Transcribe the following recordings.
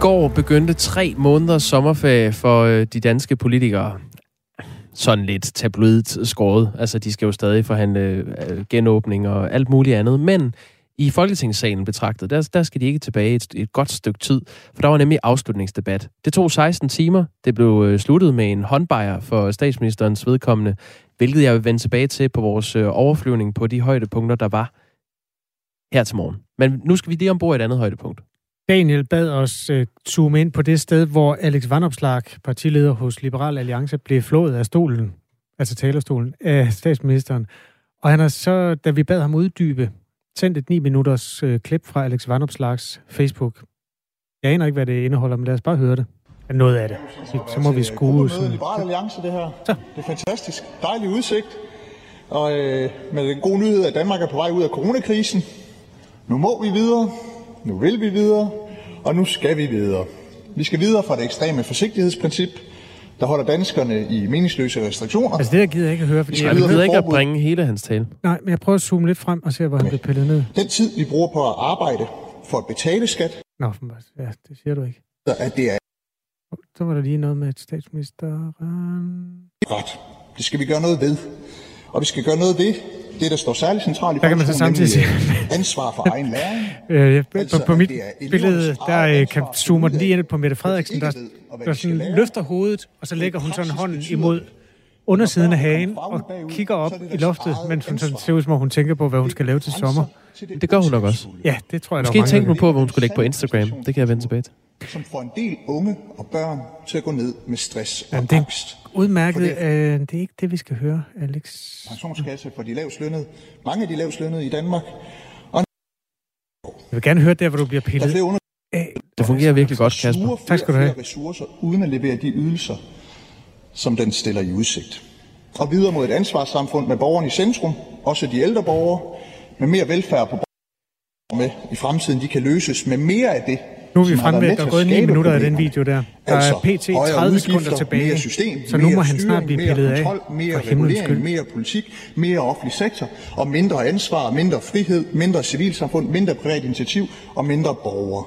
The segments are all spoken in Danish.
Går begyndte tre måneders sommerferie for øh, de danske politikere. Sådan lidt tabloidt skåret. Altså, de skal jo stadig forhandle øh, genåbning og alt muligt andet. Men i Folketingssalen betragtet, der, der skal de ikke tilbage et, et godt stykke tid, for der var nemlig afslutningsdebat. Det tog 16 timer. Det blev øh, sluttet med en håndbejer for statsministerens vedkommende, hvilket jeg vil vende tilbage til på vores øh, overflyvning på de højdepunkter, der var her til morgen. Men nu skal vi lige ombord et andet højdepunkt. Daniel bad os uh, zoome ind på det sted, hvor Alex Vanopslag, partileder hos Liberal Alliance, blev flået af stolen, altså talerstolen, af statsministeren. Og han har så, da vi bad ham uddybe, sendt et 9 minutters uh, klip fra Alex Vanopslags Facebook. Jeg aner ikke, hvad det indeholder, men lad os bare høre det. Noget af det. Så må vi skue sådan. Liberal Alliance, det her. Så. Det er fantastisk. Dejlig udsigt. Og øh, med den gode nyhed, at Danmark er på vej ud af coronakrisen. Nu må vi videre. Nu vil vi videre, og nu skal vi videre. Vi skal videre fra det ekstreme forsigtighedsprincip, der holder danskerne i meningsløse restriktioner. Altså det der gider jeg ikke at høre, fordi jeg gider ikke at bringe hele hans tale. Nej, men jeg prøver at zoome lidt frem og se, hvor han bliver pillet ned. Den tid, vi bruger på at arbejde for at betale skat. Nå, ja, det siger du ikke. Så at det er... Så var der lige noget med et statsminister. Godt. Det skal vi gøre noget ved. Og vi skal gøre noget ved det, der står særligt centralt i kan man så samtidig sige. ansvar for egen læring. øh, altså, på, på mit billede, der øh, kan zoomer den lige ind på Mette Frederiksen, der, der sådan løfter hovedet, og så lægger hun sådan hånden imod undersiden af hagen og kigger op i loftet, mens hun sådan ser ud som om hun tænker på, hvad hun skal lave til sommer. Det gør hun nok også. Ja, det tror jeg, Måske tænke nu på, hvad hun skulle lægge på Instagram. Det kan jeg vende tilbage til. Som får en del unge og børn til at gå ned med stress og Jamen, det angst. Udmærket. Det, øh, det er ikke det, vi skal høre, Alex. Pensionskasse for de lavslønnede. Mange af de lavslønnede i Danmark. Og jeg vil gerne høre der, hvor du bliver pillet. Der under... Det fungerer virkelig godt, Kasper. Tak skal du have. ressourcer uden at levere de ydelser, som den stiller i udsigt. Og videre mod et ansvarssamfund med borgerne i centrum, også de ældre borgere, med mere velfærd på borgerne med i fremtiden, de kan løses med mere af det, nu er vi fremme ved, at der er gået 9 minutter af den video der. Der altså, er pt. 30 sekunder tilbage, system, så nu må han snart blive pillet af mere for himlens skyld. Mere politik, mere offentlig sektor, og mindre ansvar, mindre frihed, mindre civilsamfund, mindre privat initiativ og mindre borgere.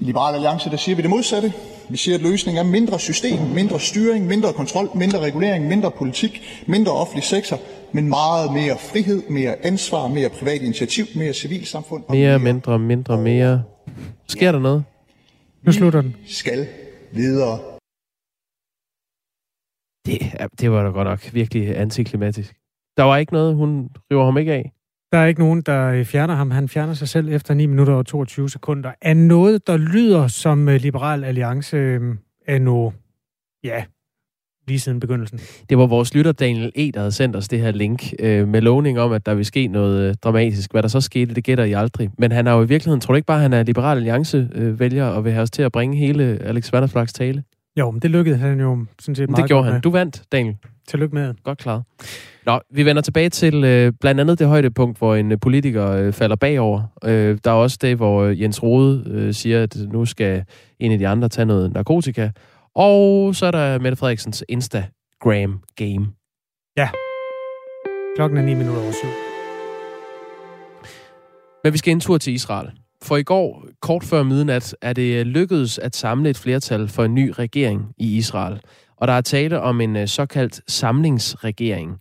I Liberal Alliance der siger vi det modsatte. Vi siger, at løsningen er mindre system, mindre styring, mindre kontrol, mindre regulering, mindre politik, mindre offentlig sektor, men meget mere frihed, mere ansvar, mere privat initiativ, mere civilsamfund. Og mere, mere mindre, mindre, mere. Sker ja. der noget? Nu slutter den. skal videre. Det, det var da godt nok virkelig antiklimatisk. Der var ikke noget, hun river ham ikke af. Der er ikke nogen, der fjerner ham. Han fjerner sig selv efter 9 minutter og 22 sekunder. Er noget, der lyder som øh, Liberal Alliance øh, er nu, ja, lige siden begyndelsen. Det var vores lytter Daniel E., der havde sendt os det her link øh, med lovning om, at der vil ske noget øh, dramatisk. Hvad der så skete, det gætter I aldrig. Men han har jo i virkeligheden, tror du ikke bare, han er Liberal Alliance øh, vælger og vil have os til at bringe hele Alex Vanderflags tale? Jo, men det lykkedes han jo sådan set meget Det gjorde han. Med. Du vandt, Daniel. Tillykke med. Godt klaret. Nå, vi vender tilbage til øh, blandt andet det højdepunkt, hvor en øh, politiker øh, falder bagover. Øh, der er også det, hvor øh, Jens Rode øh, siger, at nu skal en af de andre tage noget narkotika. Og så er der Mette Frederiksens Instagram-game. Ja. Klokken er 9 minutter over syv. Men vi skal en tur til Israel. For i går, kort før midnat, er det lykkedes at samle et flertal for en ny regering i Israel. Og der er tale om en øh, såkaldt samlingsregering.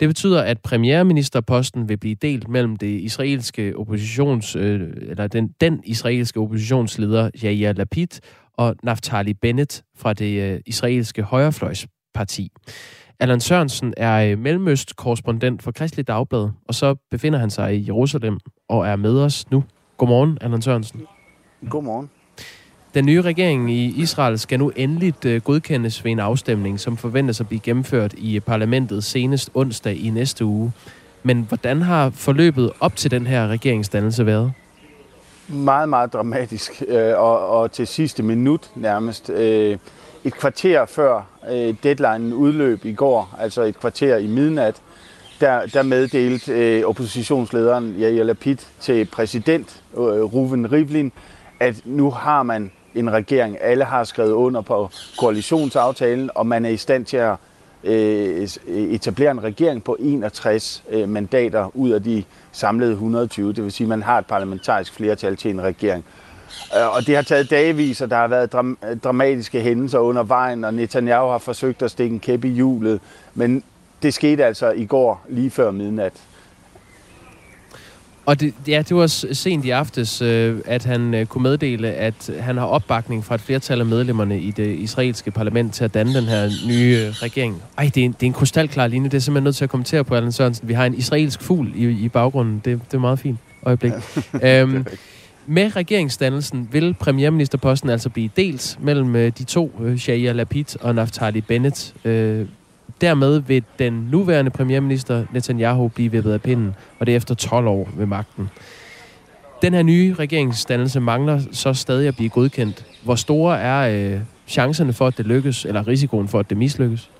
Det betyder, at premierministerposten vil blive delt mellem det israelske oppositions, øh, eller den, den israelske oppositionsleder Yair Lapid og Naftali Bennett fra det øh, israelske højrefløjsparti. Allan Sørensen er øh, mellemøst-korrespondent for Kristelig Dagblad, og så befinder han sig i Jerusalem og er med os nu. Godmorgen, Allan Sørensen. Godmorgen. Den nye regering i Israel skal nu endeligt øh, godkendes ved en afstemning, som forventes at blive gennemført i parlamentet senest onsdag i næste uge. Men hvordan har forløbet op til den her regeringsdannelse været? Meget, meget dramatisk, øh, og, og til sidste minut nærmest. Øh, et kvarter før øh, deadline udløb i går, altså et kvarter i midnat, der, der meddelte øh, oppositionslederen Jair Lapid til præsident øh, Ruven Rivlin, at nu har man en regering. Alle har skrevet under på koalitionsaftalen, og man er i stand til at øh, øh etablere en regering på 61 øh, mandater ud af de samlede 120. Det vil sige, at man har et parlamentarisk flertal til en regering. Øh, og det har taget dagvis, og der har været dram- øh, dramatiske hændelser under vejen, og Netanyahu har forsøgt at stikke en kæppe i hjulet. Men det skete altså i går, lige før midnat. Og det, ja, det var sent i aftes, øh, at han øh, kunne meddele, at han har opbakning fra et flertal af medlemmerne i det israelske parlament til at danne den her nye øh, regering. Ej, det er, en, det er en krystalklar linje. Det er simpelthen nødt til at kommentere på, Allan Sørensen. Vi har en israelsk fugl i, i baggrunden. Det, det er meget fint øjeblik. øhm, med regeringsdannelsen vil premierministerposten altså blive delt mellem øh, de to, øh, Shia Lapid og Naftali Bennett. Øh, dermed vil den nuværende premierminister Netanyahu blive vippet af pinden, og det er efter 12 år ved magten. Den her nye regeringsdannelse mangler så stadig at blive godkendt. Hvor store er øh, chancerne for, at det lykkes, eller risikoen for, at det mislykkes?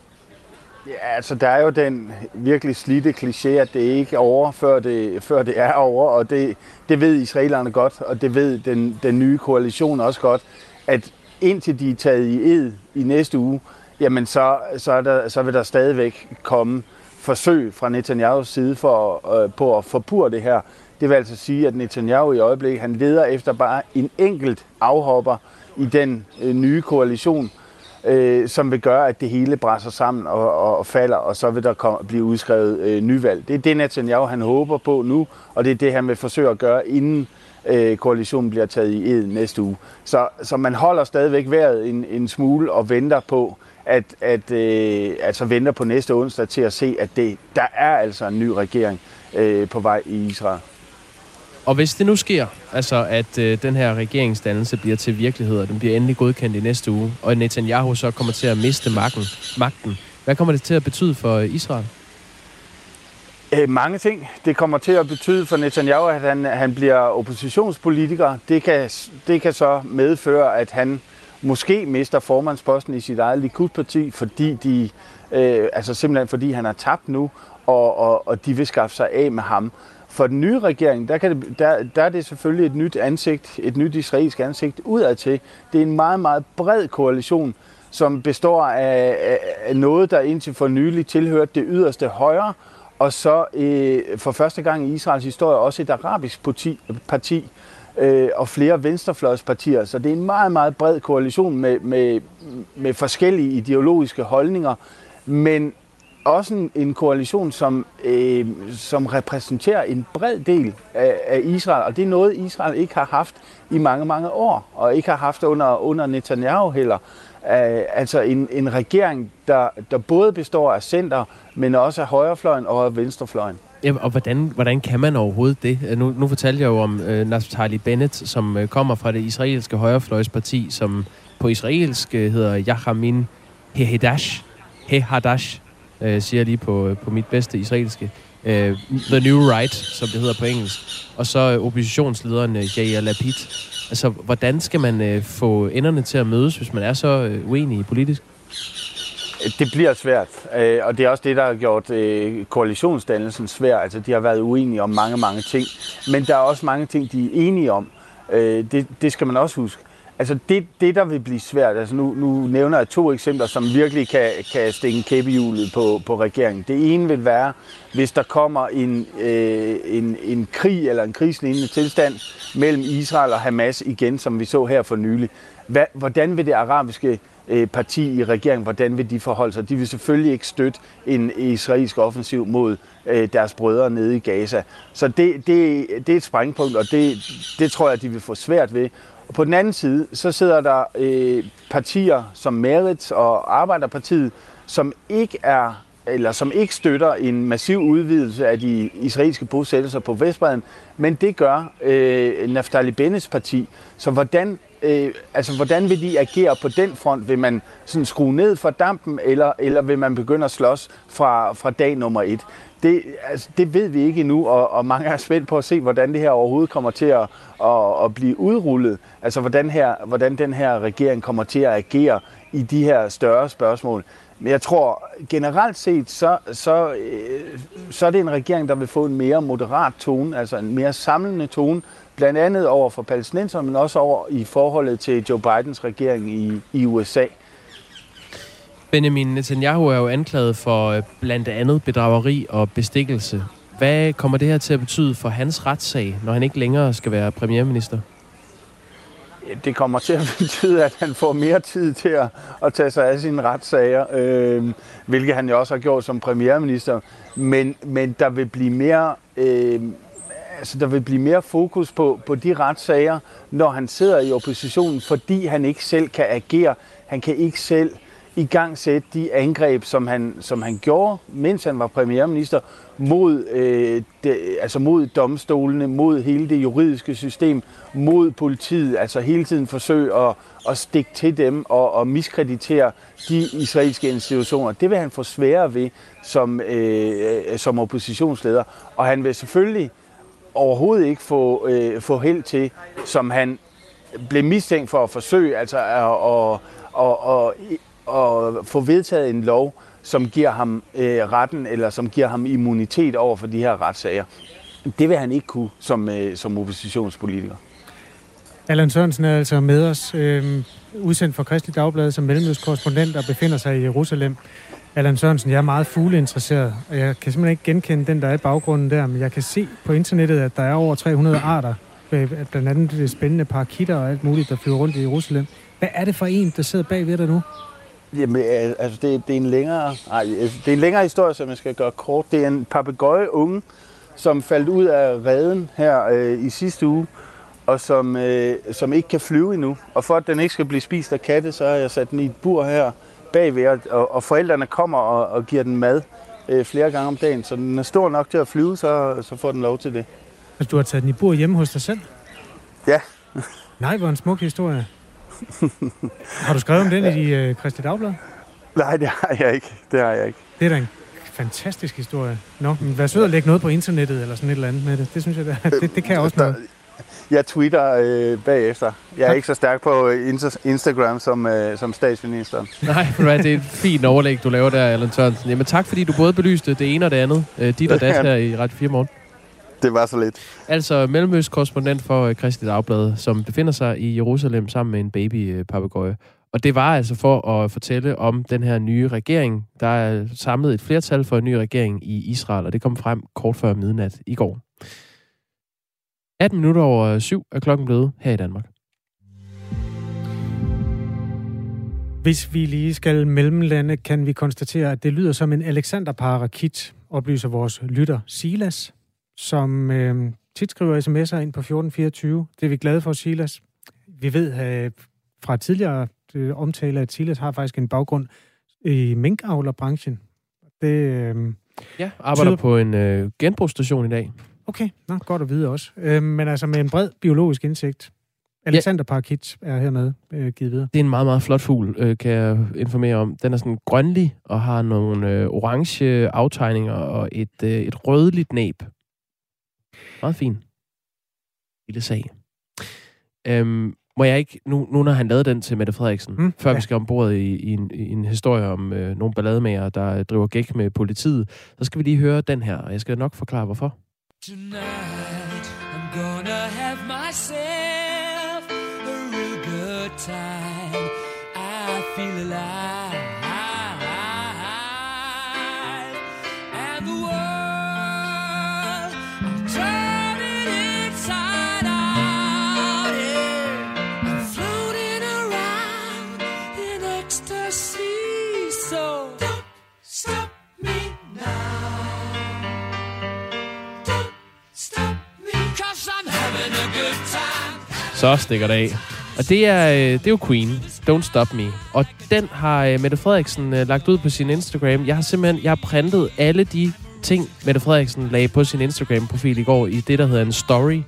Ja, altså der er jo den virkelig slidte kliché, at det ikke er over, før det, før det er over, og det, det ved israelerne godt, og det ved den, den nye koalition også godt, at indtil de er taget i ed i næste uge, jamen så, så, er der, så vil der stadigvæk komme forsøg fra Netanyahus side for, øh, på at forpure det her. Det vil altså sige, at Netanyahu i øjeblikket, han leder efter bare en enkelt afhopper i den øh, nye koalition, øh, som vil gøre, at det hele brænder sammen og, og, og falder, og så vil der komme, blive udskrevet øh, nyvalg. Det er det, Netanyahu han håber på nu, og det er det, han vil forsøge at gøre, inden øh, koalitionen bliver taget i ed næste uge. Så, så man holder stadigvæk vejret en, en smule og venter på, at, at øh, altså venter på næste onsdag til at se, at det, der er altså en ny regering øh, på vej i Israel. Og hvis det nu sker, altså at øh, den her regeringsdannelse bliver til virkelighed, og den bliver endelig godkendt i næste uge, og Netanyahu så kommer til at miste magten, magten hvad kommer det til at betyde for Israel? Øh, mange ting. Det kommer til at betyde for Netanyahu, at han, han bliver oppositionspolitiker. Det kan, det kan så medføre, at han måske mister formandsposten i sit eget Likud-parti, fordi de, øh, altså simpelthen fordi han har tabt nu, og, og, og de vil skaffe sig af med ham. For den nye regering, der, kan det, der, der er det selvfølgelig et nyt ansigt, et nyt israelsk ansigt udadtil. Det er en meget, meget bred koalition, som består af, af, af noget, der indtil for nylig tilhørte det yderste højre, og så øh, for første gang i Israels historie også et arabisk parti, parti øh, og flere venstrefløjspartier. Så det er en meget, meget bred koalition med, med, med forskellige ideologiske holdninger, men også en, en koalition, som, øh, som repræsenterer en bred del af, af Israel, og det er noget, Israel ikke har haft i mange, mange år, og ikke har haft under, under Netanyahu heller. Uh, altså en, en regering, der, der både består af center, men også af højrefløjen og af venstrefløjen. Ja, og hvordan, hvordan kan man overhovedet det? Nu, nu fortalte jeg jo om øh, Naftali Bennett, som øh, kommer fra det israelske højrefløjsparti, som på israelsk øh, hedder Yahamin Hehadash. Hehadash, øh, siger jeg lige på, øh, på mit bedste israelske. Øh, The New Right, som det hedder på engelsk. Og så øh, oppositionslederen øh, Yair Lapid. Altså, hvordan skal man øh, få enderne til at mødes, hvis man er så øh, uenig politisk? Det bliver svært, øh, og det er også det, der har gjort øh, koalitionsdannelsen svær. Altså, de har været uenige om mange, mange ting, men der er også mange ting, de er enige om. Øh, det, det skal man også huske. Altså det, det, der vil blive svært, altså nu, nu nævner jeg to eksempler, som virkelig kan, kan stikke en hjulet på, på regeringen. Det ene vil være, hvis der kommer en, øh, en, en krig eller en krigslignende tilstand mellem Israel og Hamas igen, som vi så her for nylig. Hvordan vil det arabiske Øh, parti i regeringen, hvordan vil de forholde sig? De vil selvfølgelig ikke støtte en israelsk offensiv mod øh, deres brødre nede i Gaza. Så det, det, det er et sprængpunkt, og det, det tror jeg, de vil få svært ved. Og på den anden side, så sidder der øh, partier som Merit og Arbejderpartiet, som ikke er eller som ikke støtter en massiv udvidelse af de israelske bosættelser på Vestbredden, men det gør øh, Naftali Bennets parti. Så hvordan, øh, altså, hvordan vil de agere på den front? Vil man sådan skrue ned for dampen, eller, eller vil man begynde at slås fra, fra dag nummer et? Det, altså, det ved vi ikke endnu, og, og mange er spændt på at se, hvordan det her overhovedet kommer til at, at, at blive udrullet. Altså hvordan, her, hvordan den her regering kommer til at agere i de her større spørgsmål. Men jeg tror generelt set, så, så, øh, så er det en regering, der vil få en mere moderat tone, altså en mere samlende tone, blandt andet over for palæstinenser, men også over i forholdet til Joe Bidens regering i, i USA. Benjamin Netanyahu er jo anklaget for øh, blandt andet bedrageri og bestikkelse. Hvad kommer det her til at betyde for hans retssag, når han ikke længere skal være premierminister? det kommer til at betyde, at han får mere tid til at, at tage sig af sine retssager, øh, hvilket han jo også har gjort som premierminister. Men, men der vil blive mere... Øh, altså, der vil blive mere fokus på, på de retssager, når han sidder i oppositionen, fordi han ikke selv kan agere. Han kan ikke selv i gang sætte de angreb, som han, som han gjorde, mens han var premierminister, mod, øh, de, altså mod domstolene, mod hele det juridiske system, mod politiet, altså hele tiden forsøge at, at stikke til dem og, og miskreditere de israelske institutioner. Det vil han få sværere ved som, øh, øh som oppositionsleder, og han vil selvfølgelig overhovedet ikke få, øh, få held til, som han blev mistænkt for at forsøge, altså at, at, at, at, at få vedtaget en lov, som giver ham øh, retten, eller som giver ham immunitet over for de her retssager. Det vil han ikke kunne som, øh, som oppositionspolitiker. Allan Sørensen er altså med os, øh, udsendt for Kristelig Dagblad som mellemøstkorrespondent og befinder sig i Jerusalem. Allan Sørensen, jeg er meget fugleinteresseret, og jeg kan simpelthen ikke genkende den, der er i baggrunden der, men jeg kan se på internettet, at der er over 300 arter, øh, blandt andet det spændende parakitter og alt muligt, der flyver rundt i Jerusalem. Hvad er det for en, der sidder bag ved dig nu? Jamen, øh, altså, det, det, er en længere, ej, altså, øh, det er en længere historie, som jeg skal gøre kort. Det er en papegøje unge, som faldt ud af reden her øh, i sidste uge, og som, øh, som ikke kan flyve endnu. Og for at den ikke skal blive spist af katte, så har jeg sat den i et bur her bagved, og, og forældrene kommer og, og giver den mad øh, flere gange om dagen. Så den er stor nok til at flyve, så, så får den lov til det. Altså, du har taget den i bur hjemme hos dig selv? Ja. Nej, hvor en smuk historie. har du skrevet om den ja. i uh, Christi Dagblad? Nej, det har jeg ikke. Det har jeg ikke. Det er da en fantastisk historie. Nå, men vær sød at lægge noget på internettet eller sådan et eller andet med det. Det synes jeg, det, det, det kan jeg også noget. Jeg tweeter øh, bagefter. Jeg er ikke så stærk på Instagram som, øh, som statsministeren. Nej, det er et fint overlæg, du laver der, Allan Sørensen. Jamen tak, fordi du både belyste det ene og det andet. Øh, dit og dat her i Radio 4 morgen. Det var så lidt. Altså mellemøstkorrespondent for øh, Kristi Dagblad, som befinder sig i Jerusalem sammen med en baby øh. Og det var altså for at fortælle om den her nye regering. Der er samlet et flertal for en ny regering i Israel, og det kom frem kort før midnat i går. 18 minutter over syv er klokken blevet her i Danmark. Hvis vi lige skal mellemlande, kan vi konstatere, at det lyder som en Alexander Parakit, oplyser vores lytter Silas, som øh, tit skriver sms'er ind på 1424. Det er vi glade for, Silas. Vi ved øh, fra tidligere øh, omtale, at Silas har faktisk en baggrund i minkavlerbranchen. Det, øh, ja, arbejder tyder... på en øh, genbrugsstation i dag. Okay, Nå, godt at vide også. Øh, men altså med en bred biologisk indsigt. Alexander ja. Parakit er hernede øh, givet videre. Det er en meget, meget flot fugl, øh, kan jeg informere om. Den er sådan grønlig og har nogle øh, orange aftegninger og et, øh, et rødligt næb. Meget fin. Lille sag. Øhm, må jeg ikke, nu, nu når han lavede den til Mette Frederiksen, mm, før ja. vi skal ombord i, i, en, i en historie om øh, nogle ballademager, der driver gæk med politiet, så skal vi lige høre den her, og jeg skal nok forklare, hvorfor. Tonight, I'm gonna have myself Så stikker det af. Og det er, øh, det er jo Queen, Don't Stop Me. Og den har øh, Mette Frederiksen øh, lagt ud på sin Instagram. Jeg har simpelthen jeg har printet alle de ting, Mette Frederiksen lagde på sin Instagram-profil i går i det, der hedder en story.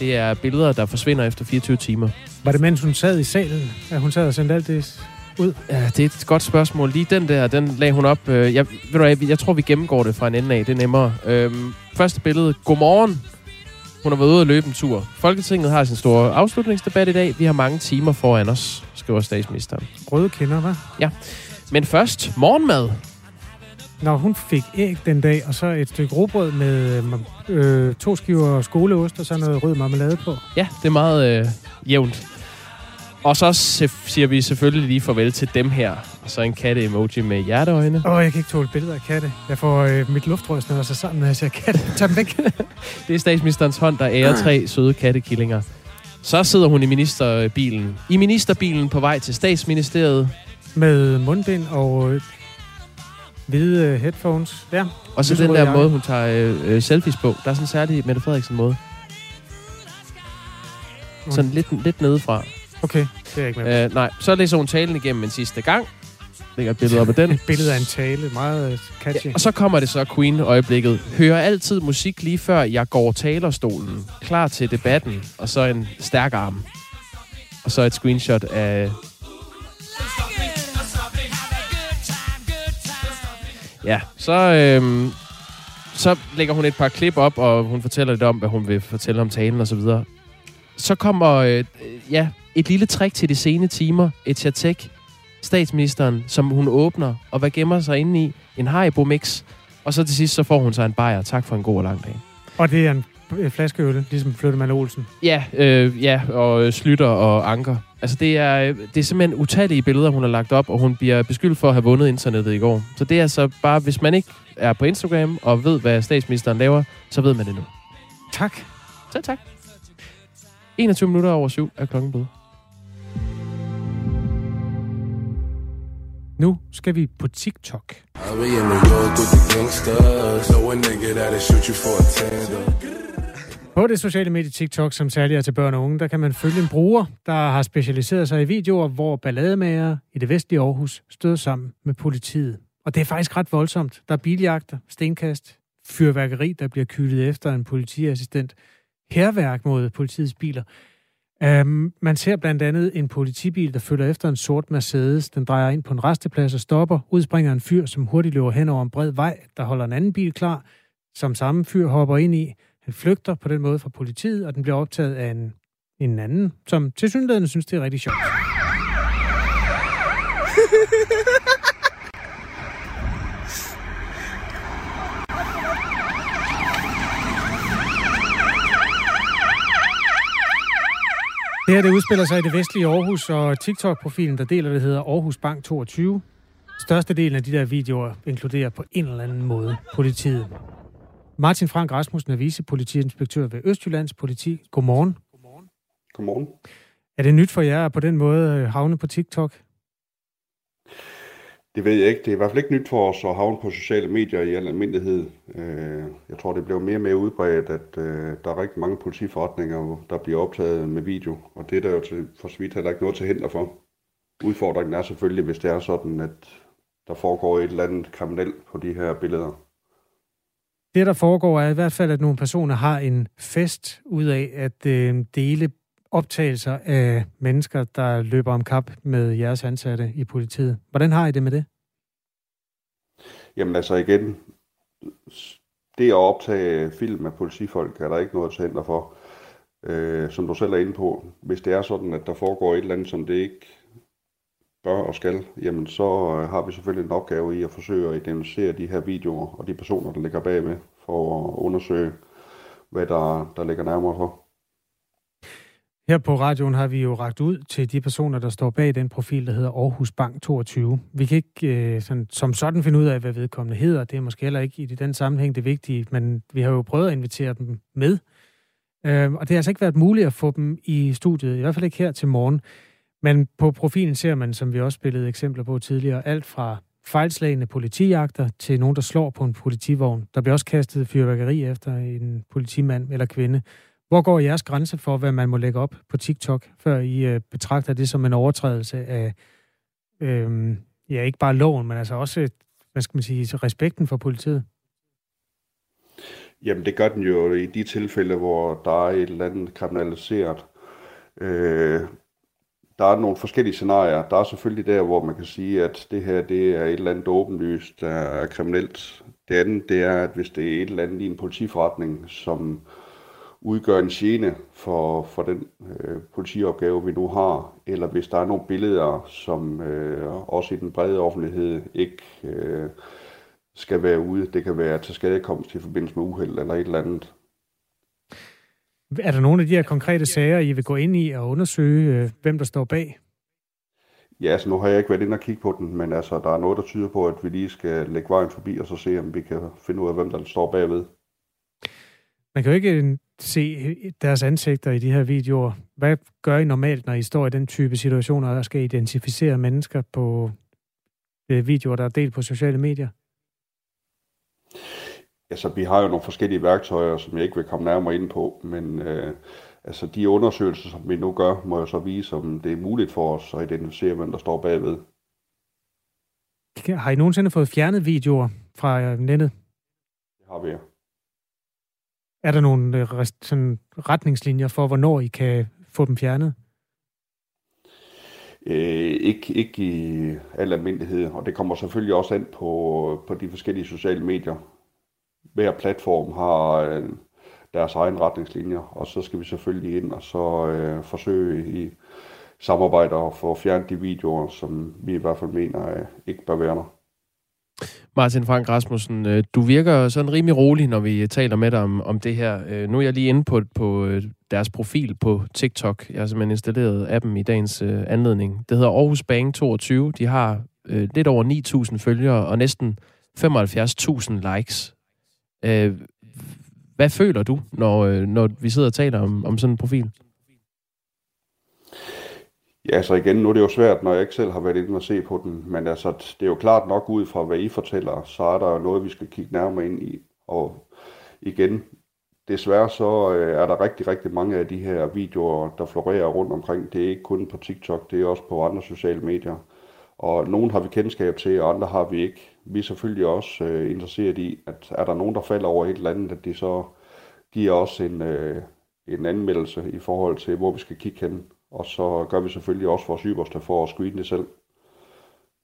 Det er billeder, der forsvinder efter 24 timer. Var det mens hun sad i salen, at hun sad og sendte alt det ud? Ja, det er et godt spørgsmål. Lige den der, den lagde hun op. Jeg, ved du, jeg, jeg tror, vi gennemgår det fra en ende af. Det er nemmere. Øhm, første billede. Godmorgen. Hun har været ude og løbe en tur. Folketinget har sin store afslutningsdebat i dag. Vi har mange timer foran os, skriver statsministeren. Røde kinder, hva'? Ja. Men først, morgenmad. Når hun fik æg den dag, og så et stykke robrød med øh, to skiver skoleost og så noget rød marmelade på. Ja, det er meget øh, jævnt. Og så siger vi selvfølgelig lige farvel til dem her. Og så en katte-emoji med hjerteøjne. Åh, oh, jeg kan ikke tåle billeder af katte. Jeg får øh, mit luftrør snører sig sammen, når jeg ser katte. Tag dem væk. det er statsministerens hånd, der ærer tre søde kattekillinger. Så sidder hun i ministerbilen. I ministerbilen på vej til statsministeriet. Med mundbind og øh, hvide headphones. Ja. Og så den der måde, hun tager øh, øh, selfies på. Der er sådan en særlig Mette Frederiksen måde. Sådan lidt, lidt nedefra. Okay, det er ikke med. Øh, nej, så læser hun talen igennem en sidste gang. Lægger et billede op af den. et billede af en tale, meget øh, catchy. Ja, og så kommer det så Queen-øjeblikket. Hører altid musik lige før jeg går talerstolen. Klar til debatten. Og så en stærk arm. Og så et screenshot af... Ja, så, øhm, så lægger hun et par klip op, og hun fortæller lidt om, hvad hun vil fortælle om talen og så videre. Så kommer, øh, ja, et lille trick til de sene timer. Et chatek statsministeren, som hun åbner, og hvad gemmer sig inde i? En Haribo-mix. Og så til sidst, så får hun sig en bajer. Tak for en god og lang dag. Og det er en flaske øl, ligesom Flyttemann Olsen. Ja, øh, ja, og Slytter og Anker. Altså, det er, det er simpelthen utallige billeder, hun har lagt op, og hun bliver beskyldt for at have vundet internettet i går. Så det er altså bare, hvis man ikke er på Instagram og ved, hvad statsministeren laver, så ved man det nu. Tak. Så tak. 21 minutter over syv er klokken blevet. Nu skal vi på TikTok. På det sociale medie TikTok, som særligt er til børn og unge, der kan man følge en bruger, der har specialiseret sig i videoer, hvor ballademager i det vestlige Aarhus støder sammen med politiet. Og det er faktisk ret voldsomt. Der er biljagter, stenkast, fyrværkeri, der bliver kylet efter en politiassistent, herværk mod politiets biler. Um, man ser blandt andet en politibil, der følger efter en sort Mercedes. Den drejer ind på en resteplads og stopper. Udspringer en fyr, som hurtigt løber hen over en bred vej, der holder en anden bil klar, som samme fyr hopper ind i. Han flygter på den måde fra politiet, og den bliver optaget af en, en anden, som til synes, det er rigtig sjovt. Det her det udspiller sig i det vestlige Aarhus, og TikTok-profilen, der deler det, hedder Aarhus Bank 22. Størstedelen af de der videoer inkluderer på en eller anden måde politiet. Martin Frank Rasmussen er vicepolitiinspektør ved Østjyllands Politi. Godmorgen. Godmorgen. Godmorgen. Er det nyt for jer at på den måde havne på TikTok? Det ved jeg ikke. Det er i hvert fald ikke nyt for os at havne på sociale medier i al almindelighed. Øh, jeg tror, det bliver mere og mere udbredt, at øh, der er rigtig mange politiforretninger, der bliver optaget med video. Og det er der jo til, for så vidt heller ikke noget til hænder for. Udfordringen er selvfølgelig, hvis det er sådan, at der foregår et eller andet kriminelt på de her billeder. Det, der foregår, er i hvert fald, at nogle personer har en fest ud af at øh, dele optagelser af mennesker, der løber om kap med jeres ansatte i politiet. Hvordan har I det med det? Jamen altså igen, det at optage film af politifolk er der ikke noget til for. Øh, som du selv er inde på, hvis det er sådan, at der foregår et eller andet, som det ikke bør og skal, jamen så øh, har vi selvfølgelig en opgave i at forsøge at identificere de her videoer og de personer, der ligger bagved, for at undersøge, hvad der, der ligger nærmere for. Her på radioen har vi jo ragt ud til de personer, der står bag den profil, der hedder Aarhus Bank 22. Vi kan ikke øh, sådan, som sådan finde ud af, hvad vedkommende hedder. Det er måske heller ikke i den sammenhæng det vigtige, men vi har jo prøvet at invitere dem med. Øh, og det har altså ikke været muligt at få dem i studiet, i hvert fald ikke her til morgen. Men på profilen ser man, som vi også spillede eksempler på tidligere, alt fra fejlslagende politijagter til nogen, der slår på en politivogn. Der bliver også kastet fyrværkeri efter en politimand eller kvinde. Hvor går jeres grænse for, hvad man må lægge op på TikTok, før I øh, betragter det som en overtrædelse af, øh, ja, ikke bare loven, men altså også, hvad skal man sige, respekten for politiet? Jamen, det gør den jo i de tilfælde, hvor der er et eller andet kriminaliseret. Øh, der er nogle forskellige scenarier. Der er selvfølgelig der, hvor man kan sige, at det her det er et eller andet åbenlyst, der er kriminelt. Det andet, det er, at hvis det er et eller andet i en politiforretning, som udgør en gene for, for den øh, politiopgave, vi nu har, eller hvis der er nogle billeder, som øh, også i den brede offentlighed ikke øh, skal være ude. Det kan være til skadekomst i forbindelse med uheld eller et eller andet. Er der nogle af de her konkrete sager, I vil gå ind i og undersøge, øh, hvem der står bag? Ja, altså nu har jeg ikke været inde og kigge på den, men altså, der er noget, der tyder på, at vi lige skal lægge vejen forbi og så se, om vi kan finde ud af, hvem der står bagved. Man kan jo ikke se deres ansigter i de her videoer. Hvad gør I normalt, når I står i den type situationer og skal identificere mennesker på øh, videoer, der er delt på sociale medier? Altså, vi har jo nogle forskellige værktøjer, som jeg ikke vil komme nærmere ind på, men øh, altså, de undersøgelser, som vi nu gør, må jo så vise, om det er muligt for os at identificere, hvem der står bagved. Har I nogensinde fået fjernet videoer fra øh, nettet? Det har vi, ja. Er der nogle øh, sådan, retningslinjer for, hvornår I kan få dem fjernet? Øh, ikke, ikke i al almindelighed, og det kommer selvfølgelig også ind på, på de forskellige sociale medier. Hver platform har øh, deres egen retningslinjer, og så skal vi selvfølgelig ind og så øh, forsøge i samarbejde at få fjernet de videoer, som vi i hvert fald mener øh, ikke bør være der. Martin Frank Rasmussen, øh, du virker sådan rimelig rolig, når vi øh, taler med dig om, om det her. Øh, nu er jeg lige inde på, på deres profil på TikTok. Jeg har simpelthen installeret appen i dagens anledning. Det hedder Aarhus Bank 22. De har øh, lidt over 9.000 følgere og næsten 75.000 likes. Øh, hvad føler du, når, når vi sidder og taler om, om sådan en profil? Ja, så igen, nu er det jo svært, når jeg ikke selv har været inde og se på den, men altså, det er jo klart nok ud fra, hvad I fortæller, så er der jo noget, vi skal kigge nærmere ind i. Og igen, desværre så øh, er der rigtig, rigtig mange af de her videoer, der florerer rundt omkring. Det er ikke kun på TikTok, det er også på andre sociale medier. Og nogen har vi kendskab til, og andre har vi ikke. Vi er selvfølgelig også øh, interesseret i, at er der nogen, der falder over et eller andet, at de så giver os en, øh, en anmeldelse i forhold til, hvor vi skal kigge hen. Og så gør vi selvfølgelig også vores yderste for at screene det selv.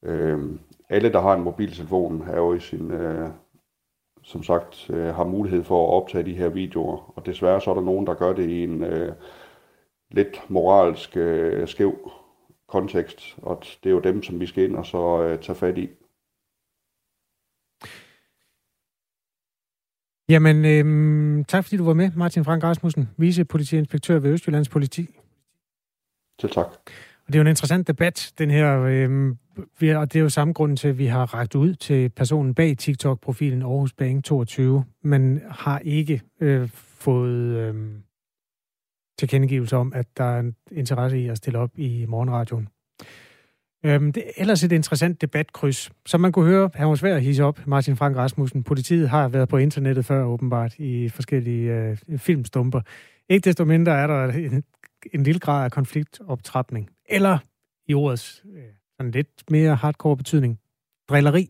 Øh, alle, der har en mobiltelefon, er jo i sin, øh, som sagt, øh, har mulighed for at optage de her videoer. Og desværre så er der nogen, der gør det i en øh, lidt moralsk øh, skæv kontekst. Og det er jo dem, som vi skal ind og så øh, tage fat i. Jamen, øh, tak fordi du var med, Martin Frank Rasmussen, vicepolitiinspektør ved Østjyllands Politi. Til tak. Og det er jo en interessant debat, den her, øh, og det er jo samme grund til, at vi har rækket ud til personen bag TikTok-profilen Aarhus Bank 22, men har ikke øh, fået øh, tilkendegivelse om, at der er en interesse i at stille op i morgenradioen. Øhm, det er ellers et interessant debatkryds. Som man kunne høre, han var svær at hisse op, Martin Frank Rasmussen. Politiet har været på internettet før, åbenbart, i forskellige øh, filmstumper. Ikke desto mindre er der en en lille grad af konfliktoptrapning, eller i ordets øh, sådan lidt mere hardcore betydning, drilleri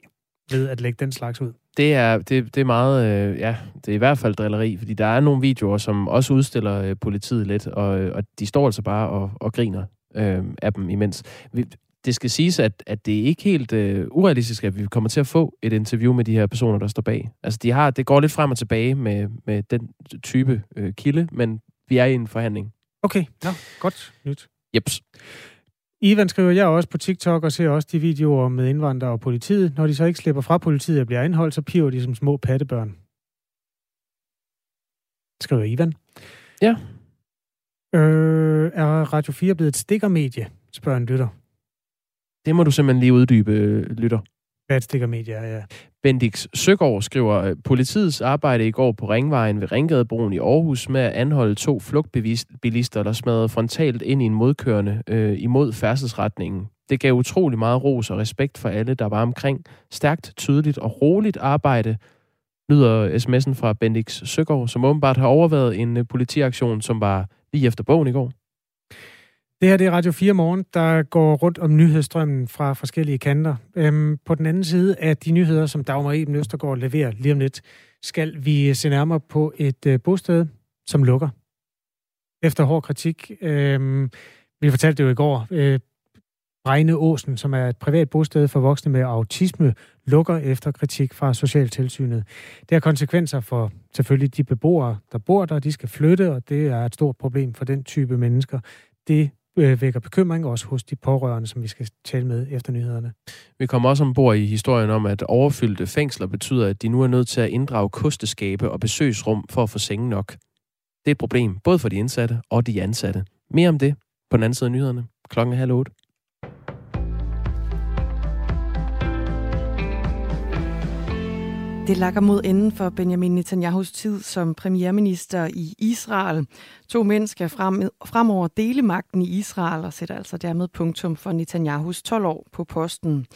ved at lægge den slags ud. Det er, det, det er meget, øh, ja, det er i hvert fald drilleri, fordi der er nogle videoer, som også udstiller øh, politiet lidt, og, øh, og de står altså bare og, og griner øh, af dem imens. Vi, det skal siges, at, at det er ikke helt øh, urealistisk, at vi kommer til at få et interview med de her personer, der står bag. Altså, de har, det går lidt frem og tilbage med, med den type øh, kilde, men vi er i en forhandling. Okay, ja, godt nyt. Jeps. Ivan skriver, jeg også på TikTok og ser også de videoer med indvandrere og politiet. Når de så ikke slipper fra politiet og bliver anholdt, så piver de som små pattebørn. Skriver Ivan. Ja. Øh, er Radio 4 blevet et stikkermedie, spørger en lytter. Det må du simpelthen lige uddybe, lytter. Hvad et stikkermedie er, ja. Bendix Søgaard skriver, øh, politiets arbejde i går på Ringvejen ved Ringgadebroen i Aarhus med at anholde to flugtbilister, der smadrede frontalt ind i en modkørende øh, imod færdselsretningen. Det gav utrolig meget ros og respekt for alle, der var omkring. Stærkt, tydeligt og roligt arbejde, lyder sms'en fra Bendix Søgaard, som åbenbart har overvejet en øh, politiaktion, som var lige efter bogen i går. Det her det er Radio 4 Morgen, der går rundt om nyhedsstrømmen fra forskellige kanter. Øhm, på den anden side af de nyheder, som Dagmar Eben Østergaard leverer lige om lidt, skal vi se nærmere på et øh, bosted, som lukker. Efter hård kritik. Øhm, vi fortalte det jo i går. Øh, Regne Åsen, som er et privat bosted for voksne med autisme, lukker efter kritik fra Socialtilsynet. Det har konsekvenser for selvfølgelig de beboere, der bor der. De skal flytte, og det er et stort problem for den type mennesker. Det Øh, vækker bekymring også hos de pårørende, som vi skal tale med efter nyhederne. Vi kommer også ombord i historien om, at overfyldte fængsler betyder, at de nu er nødt til at inddrage kosteskabe og besøgsrum for at få senge nok. Det er et problem, både for de indsatte og de ansatte. Mere om det på den anden side af nyhederne. Klokken er halv otte. Det lakker mod enden for Benjamin Netanyahus tid som premierminister i Israel. To mænd skal frem, fremover dele magten i Israel og sætter altså dermed punktum for Netanyahus 12 år på posten.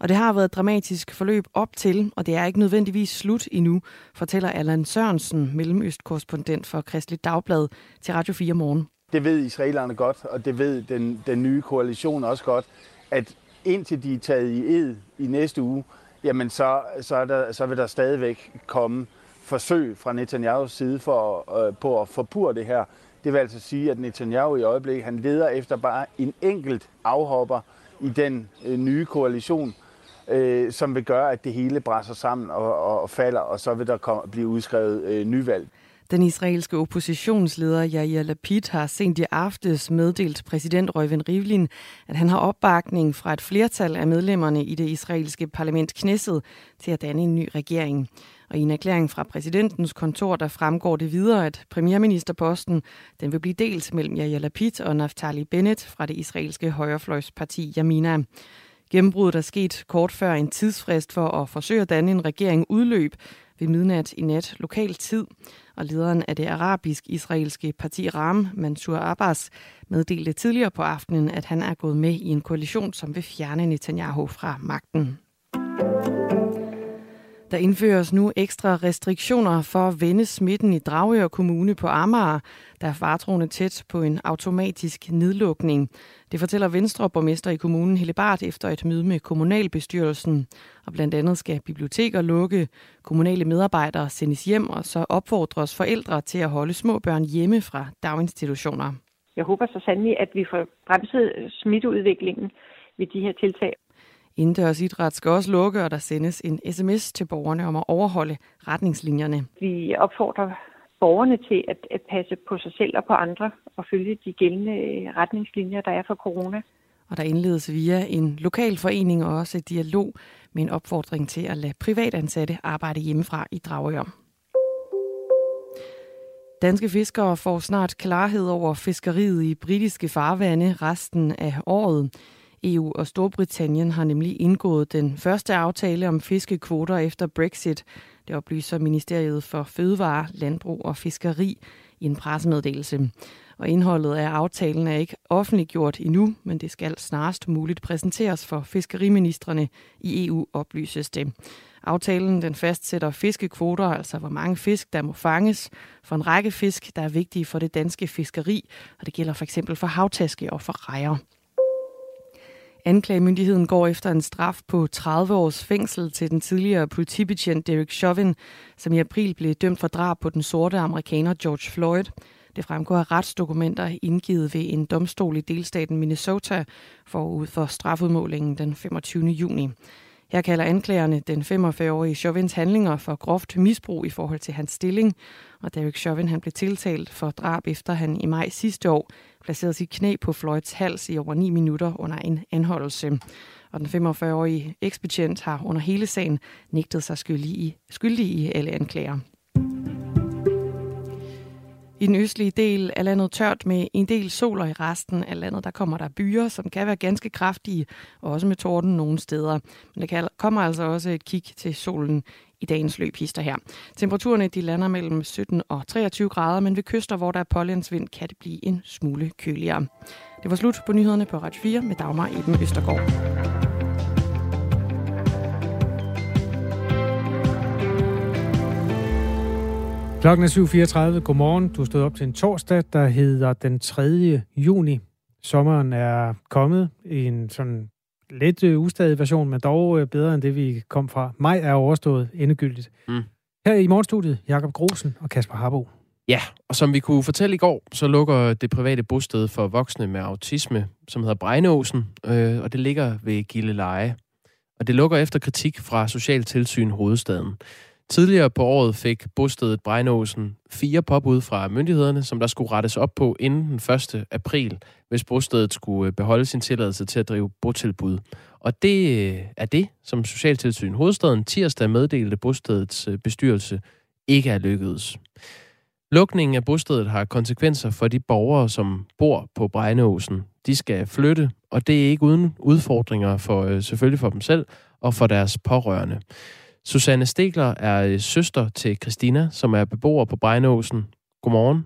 Og det har været et dramatisk forløb op til, og det er ikke nødvendigvis slut endnu, fortæller Allan Sørensen, mellemøstkorrespondent for Kristelig Dagblad til Radio 4 morgen. Det ved israelerne godt, og det ved den, den nye koalition også godt, at indtil de er taget i ed i næste uge, jamen så, så, er der, så vil der stadigvæk komme forsøg fra Netanyahus side for, øh, på at forpure det her. Det vil altså sige, at Netanyahu i øjeblikket han leder efter bare en enkelt afhopper i den øh, nye koalition, øh, som vil gøre, at det hele brænder sammen og, og, og falder, og så vil der komme, blive udskrevet øh, nyvalg. Den israelske oppositionsleder Yair Lapid har sent i aftes meddelt præsident Reuven Rivlin, at han har opbakning fra et flertal af medlemmerne i det israelske parlament Knesset til at danne en ny regering. Og i en erklæring fra præsidentens kontor, der fremgår det videre, at premierministerposten den vil blive delt mellem Yair Lapid og Naftali Bennett fra det israelske højrefløjsparti Yamina. Gennembruddet er sket kort før en tidsfrist for at forsøge at danne en regering udløb ved midnat i nat lokal tid og lederen af det arabisk-israelske parti Ram, Mansour Abbas, meddelte tidligere på aftenen, at han er gået med i en koalition, som vil fjerne Netanyahu fra magten. Der indføres nu ekstra restriktioner for at vende smitten i Dragør Kommune på Amager, der er fartroende tæt på en automatisk nedlukning. Det fortæller Venstre borgmester i kommunen Helle Bart efter et møde med kommunalbestyrelsen. Og blandt andet skal biblioteker lukke, kommunale medarbejdere sendes hjem, og så opfordres forældre til at holde små børn hjemme fra daginstitutioner. Jeg håber så sandelig, at vi får bremset smitteudviklingen ved de her tiltag. Indendørs idræt skal også lukke, og der sendes en sms til borgerne om at overholde retningslinjerne. Vi opfordrer borgerne til at, at passe på sig selv og på andre og følge de gældende retningslinjer, der er for corona. Og der indledes via en lokal forening og også dialog med en opfordring til at lade privatansatte arbejde hjemmefra i Dragør. Danske fiskere får snart klarhed over fiskeriet i britiske farvande resten af året. EU og Storbritannien har nemlig indgået den første aftale om fiskekvoter efter Brexit. Det oplyser Ministeriet for Fødevare, Landbrug og Fiskeri i en pressemeddelelse. Og indholdet af aftalen er ikke offentliggjort endnu, men det skal snarest muligt præsenteres for fiskeriministerne i EU, oplyses det. Aftalen den fastsætter fiskekvoter, altså hvor mange fisk, der må fanges, for en række fisk, der er vigtige for det danske fiskeri, og det gælder for eksempel for havtaske og for rejer. Anklagemyndigheden går efter en straf på 30 års fængsel til den tidligere politibetjent Derek Chauvin, som i april blev dømt for drab på den sorte amerikaner George Floyd. Det fremgår af retsdokumenter indgivet ved en domstol i delstaten Minnesota forud for strafudmålingen den 25. juni. Her kalder anklagerne den 45-årige Chauvins handlinger for groft misbrug i forhold til hans stilling, og Derek Chauvin han blev tiltalt for drab efter han i maj sidste år placerede sit knæ på Floyds hals i over 9 minutter under en anholdelse. Og den 45-årige ekspedient har under hele sagen nægtet sig skyldig i, skyldig i alle anklager. I den østlige del er landet tørt med en del sol, og i resten af landet der kommer der byer, som kan være ganske kraftige, og også med torden nogle steder. Men der kommer altså også et kig til solen i dagens løb hister her. Temperaturerne de lander mellem 17 og 23 grader, men ved kyster, hvor der er pollensvind, kan det blive en smule køligere. Det var slut på nyhederne på Radio 4 med Dagmar Eben Østergaard. Klokken er 7.34. Godmorgen. Du stod op til en torsdag, der hedder den 3. juni. Sommeren er kommet i en sådan lidt øh, ustadig version, men dog øh, bedre end det, vi kom fra. Maj er overstået endegyldigt. Mm. Her i morgenstudiet, Jakob Grosen og Kasper Harbo. Ja, og som vi kunne fortælle i går, så lukker det private bosted for voksne med autisme, som hedder Brejneåsen, øh, og det ligger ved Gilleleje. Og det lukker efter kritik fra Socialtilsyn Hovedstaden. Tidligere på året fik bostedet Brejnåsen fire påbud fra myndighederne, som der skulle rettes op på inden den 1. april, hvis bostedet skulle øh, beholde sin tilladelse til at drive botilbud. Og det øh, er det, som Socialtilsyn Hovedstaden tirsdag meddelte bostedets øh, bestyrelse ikke er lykkedes. Lukningen af bostedet har konsekvenser for de borgere, som bor på Brejneåsen. De skal flytte, og det er ikke uden udfordringer for selvfølgelig for dem selv og for deres pårørende. Susanne Stegler er øh, søster til Christina, som er beboer på Brejnåsen. Godmorgen.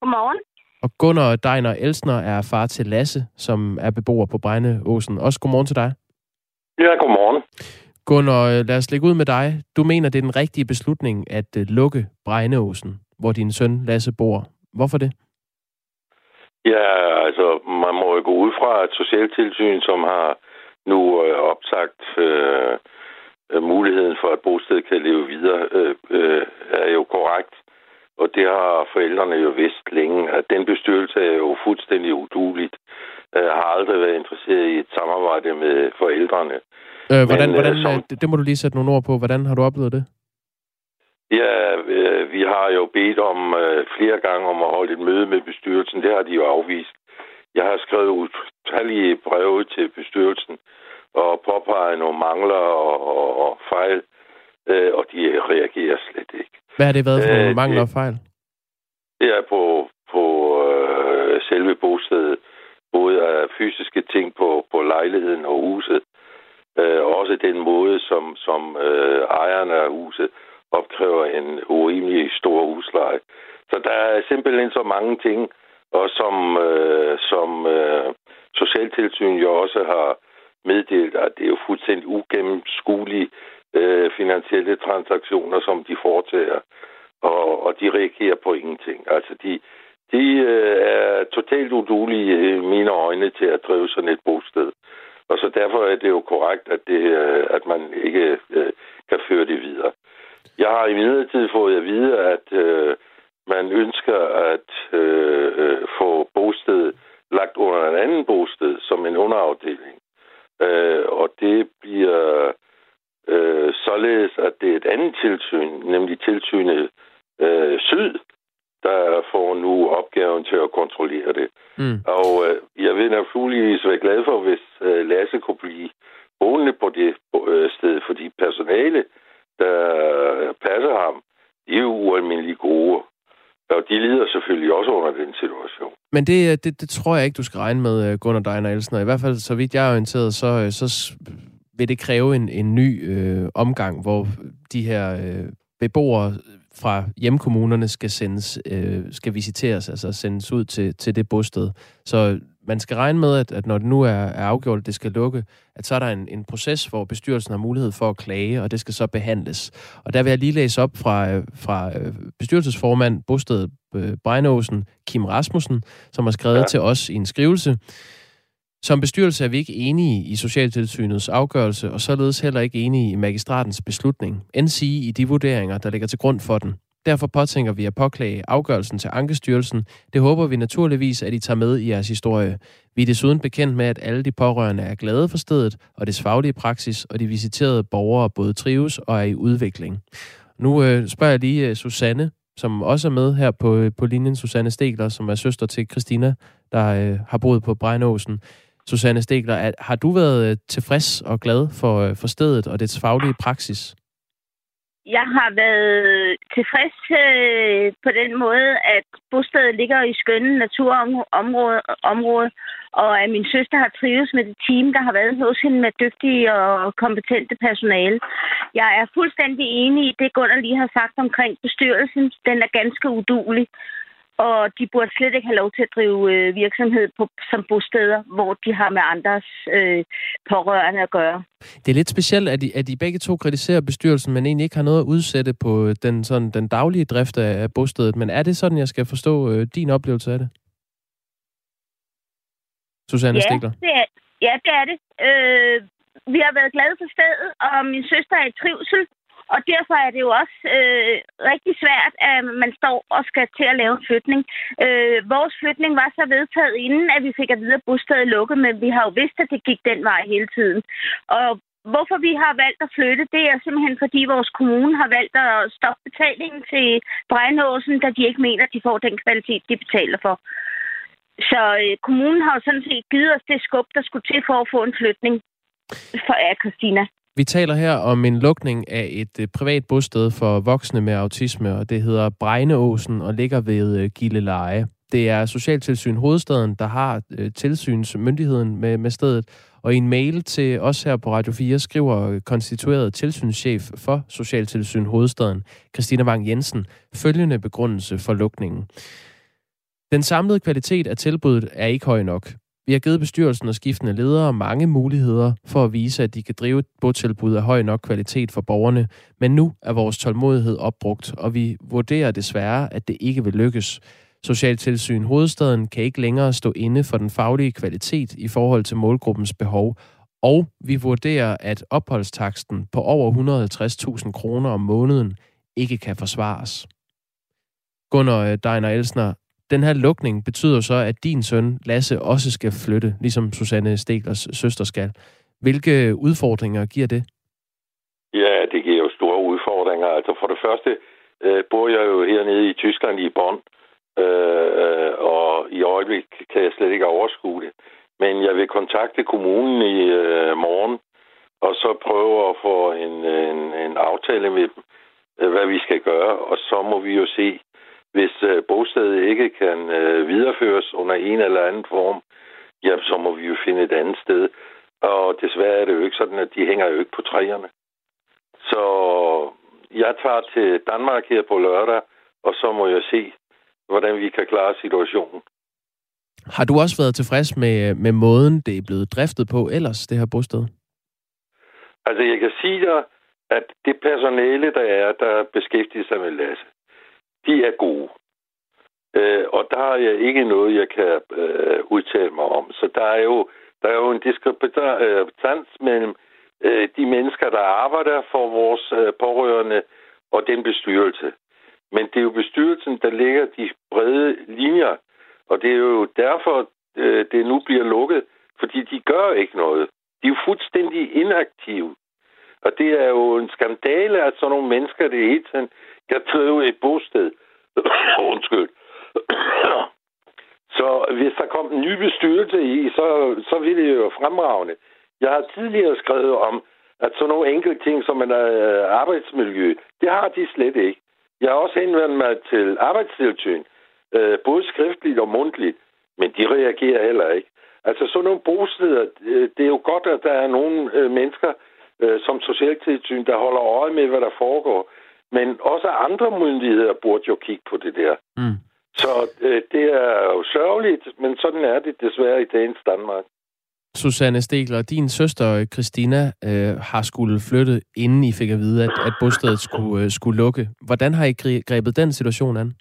Godmorgen. Og Gunnar Deiner Elsner er far til Lasse, som er beboer på Brejneåsen. Også godmorgen til dig. Ja, godmorgen. Gunnar, øh, lad os lægge ud med dig. Du mener, det er den rigtige beslutning at øh, lukke Brejneåsen, hvor din søn Lasse bor. Hvorfor det? Ja, altså, man må jo gå ud fra, at Socialtilsyn, som har nu øh, opsagt øh, muligheden for, at bosted kan leve videre, øh, øh, er jo korrekt. Og det har forældrene jo vidst længe, at den bestyrelse er jo fuldstændig uduligt. Jeg har aldrig været interesseret i et samarbejde med forældrene. Øh, hvordan, Men, hvordan, som, det, det må du lige sætte nogle ord på. Hvordan har du oplevet det? Ja, øh, vi har jo bedt om øh, flere gange om at holde et møde med bestyrelsen. Det har de jo afvist. Jeg har skrevet utallige breve til bestyrelsen og påpeget nogle mangler og, og, og fejl, øh, og de reagerer slet ikke. Hvad har det været for nogle mangler og fejl? Det er på, på øh, selve bostedet. Både af fysiske ting på, på lejligheden og huset. Øh, også den måde, som, som øh, ejerne af huset opkræver en urimelig stor husleje. Så der er simpelthen så mange ting, og som, øh, som øh, Socialtilsyn jo også har meddelt, at det er jo fuldstændig ugennemskuelige øh, finansielle transaktioner, som de foretager, og, og de reagerer på ingenting. Altså, de, de øh, er totalt udulige i øh, mine øjne til at drive sådan et bosted. Og så derfor er det jo korrekt, at, det, øh, at man ikke øh, kan føre det videre. Jeg har i midlertid fået at vide, at øh, man ønsker at øh, øh, få bosted lagt under en anden bosted som en underafdeling. Øh, og det bliver øh, således, at det er et andet tilsyn, nemlig tilsynet øh, Syd, der får nu opgaven til at kontrollere det. Mm. Og øh, jeg vil naturligvis være glad for, hvis øh, Lasse kunne blive boende på det øh, sted, fordi personale, der passer ham, de er jo ualmindeligt gode. Og de lider selvfølgelig også under den situation. Men det, øh, det, det tror jeg ikke, du skal regne med, øh, Gunnar Deiner Elsen. Og I hvert fald, så vidt jeg er orienteret, så, øh, så vil det kræve en, en ny øh, omgang, hvor de her øh, beboere fra hjemkommunerne skal sendes, øh, skal visiteres, altså sendes ud til, til det bosted. Så man skal regne med, at, at når det nu er, er afgjort, at det skal lukke, at så er der en, en proces, hvor bestyrelsen har mulighed for at klage, og det skal så behandles. Og der vil jeg lige læse op fra, øh, fra øh, bestyrelsesformand Bosted øh, Brejnåsen, Kim Rasmussen, som har skrevet ja. til os i en skrivelse. Som bestyrelse er vi ikke enige i Socialtilsynets afgørelse, og således heller ikke enige i magistratens beslutning, end sige i de vurderinger, der ligger til grund for den. Derfor påtænker vi at påklage afgørelsen til Ankestyrelsen. Det håber vi naturligvis, at I tager med i jeres historie. Vi er desuden bekendt med, at alle de pårørende er glade for stedet og dets faglige praksis, og de visiterede borgere både trives og er i udvikling. Nu øh, spørger jeg lige uh, Susanne, som også er med her på, øh, på linjen. Susanne Stegler, som er søster til Christina, der øh, har boet på Brejnåsen. Susanne Stegler, at, har du været øh, tilfreds og glad for, øh, for stedet og dets faglige praksis? Jeg har været tilfreds øh, på den måde, at bostedet ligger i skønne naturområde, område, og at min søster har trives med det team, der har været hos hende med dygtige og kompetente personale. Jeg er fuldstændig enig i det, Gunnar lige har sagt omkring bestyrelsen. Den er ganske udulig og de burde slet ikke have lov til at drive øh, virksomhed på, som bosteder, hvor de har med andres øh, pårørende at gøre. Det er lidt specielt, at de, at de begge to kritiserer bestyrelsen, men egentlig ikke har noget at udsætte på den, sådan, den daglige drift af, af bostedet. Men er det sådan, jeg skal forstå øh, din oplevelse af det? Susanne ja, Stikler? Det er, ja, det er det. Øh, vi har været glade for stedet, og min søster er i trivsel. Og derfor er det jo også øh, rigtig svært, at man står og skal til at lave en flytning. Øh, vores flytning var så vedtaget inden, at vi fik at vide, at bostedet lukket, men vi har jo vidst, at det gik den vej hele tiden. Og hvorfor vi har valgt at flytte, det er simpelthen fordi vores kommune har valgt at stoppe betalingen til Brejnåsen, da de ikke mener, at de får den kvalitet, de betaler for. Så øh, kommunen har jo sådan set givet os det skub, der skulle til for at få en flytning for af Christina. Vi taler her om en lukning af et øh, privat bosted for voksne med autisme, og det hedder Bregneåsen og ligger ved øh, Gilleleje. Det er Socialtilsyn Hovedstaden, der har øh, tilsynsmyndigheden med, med stedet. Og i en mail til os her på Radio 4 skriver øh, konstitueret tilsynschef for Socialtilsyn Hovedstaden, Christina Wang Jensen, følgende begrundelse for lukningen. Den samlede kvalitet af tilbuddet er ikke høj nok. Vi har givet bestyrelsen og skiftende ledere mange muligheder for at vise, at de kan drive et botilbud af høj nok kvalitet for borgerne, men nu er vores tålmodighed opbrugt, og vi vurderer desværre, at det ikke vil lykkes. Socialtilsyn Hovedstaden kan ikke længere stå inde for den faglige kvalitet i forhold til målgruppens behov, og vi vurderer, at opholdstaksten på over 150.000 kroner om måneden ikke kan forsvares. Gunnar øh, Deiner Elsner, den her lukning betyder så, at din søn Lasse også skal flytte, ligesom Susanne Steglers søster skal. Hvilke udfordringer giver det? Ja, det giver jo store udfordringer. Altså for det første øh, bor jeg jo hernede i Tyskland i Bonn, øh, og i øjeblikket kan jeg slet ikke overskue det. Men jeg vil kontakte kommunen i øh, morgen, og så prøve at få en, en, en aftale med dem, øh, hvad vi skal gøre, og så må vi jo se, hvis øh, bostedet ikke kan øh, videreføres under en eller anden form, ja, så må vi jo finde et andet sted. Og desværre er det jo ikke sådan, at de hænger jo ikke på træerne. Så jeg tager til Danmark her på lørdag, og så må jeg se, hvordan vi kan klare situationen. Har du også været tilfreds med, med måden, det er blevet driftet på ellers, det her bosted? Altså, jeg kan sige dig, at det personale, der er, der beskæftiger sig med Lasse, de er gode. Øh, og der er jeg ikke noget, jeg kan øh, udtale mig om. Så der er jo, der er jo en diskrepans øh, mellem øh, de mennesker, der arbejder for vores øh, pårørende og den bestyrelse. Men det er jo bestyrelsen, der lægger de brede linjer. Og det er jo derfor, øh, det nu bliver lukket, fordi de gør ikke noget. De er jo fuldstændig inaktive. Og det er jo en skandale, at sådan nogle mennesker det hele tiden kan drive et bosted. Undskyld. så hvis der kom en ny bestyrelse i, så, så ville det jo fremragende. Jeg har tidligere skrevet om, at sådan nogle enkelte ting som en øh, arbejdsmiljø, det har de slet ikke. Jeg har også henvendt mig til arbejdstilsyn, øh, både skriftligt og mundtligt, men de reagerer heller ikke. Altså sådan nogle bosteder, øh, det er jo godt, at der er nogle øh, mennesker, øh, som socialtilsyn, der holder øje med, hvad der foregår. Men også andre myndigheder burde jo kigge på det der. Mm. Så øh, det er jo sørgeligt, men sådan er det desværre i dagens Danmark. Susanne Stegler, din søster Christina øh, har skulle flytte, inden I fik at vide, at, at bostedet skulle, øh, skulle lukke. Hvordan har I grebet den situation an?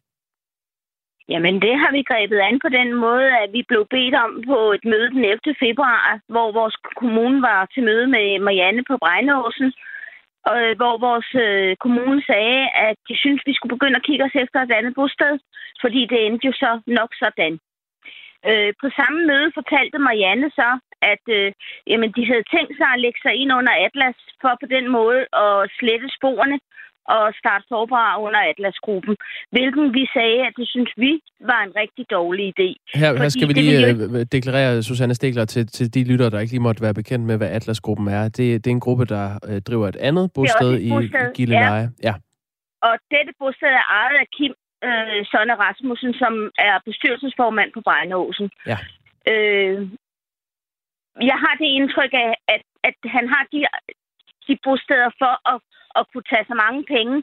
Jamen, det har vi grebet an på den måde, at vi blev bedt om på et møde den 11. februar, hvor vores kommune var til møde med Marianne på Brejnåsen, øh, Øh, hvor vores øh, kommune sagde, at de synes, vi skulle begynde at kigge os efter et andet bosted, fordi det endte jo så nok sådan. Øh, på samme møde fortalte Marianne så, at øh, jamen, de havde tænkt sig at lægge sig ind under Atlas for på den måde at slette sporene og starte sårbare under Atlas-gruppen, hvilken vi sagde, at det synes vi var en rigtig dårlig idé. Her, her skal vi lige jo... Øh, deklarere, Susanne Stegler, til, til de lyttere, der ikke lige måtte være bekendt med, hvad Atlas-gruppen er. Det, det er en gruppe, der øh, driver et andet bosted i Gilleleje. Ja. ja. Og dette bosted er ejet af Kim øh, Sonne Rasmussen, som er bestyrelsesformand på Brejnåsen. Ja. Øh, jeg har det indtryk af, at, at han har de, de bosteder for at at kunne tage så mange penge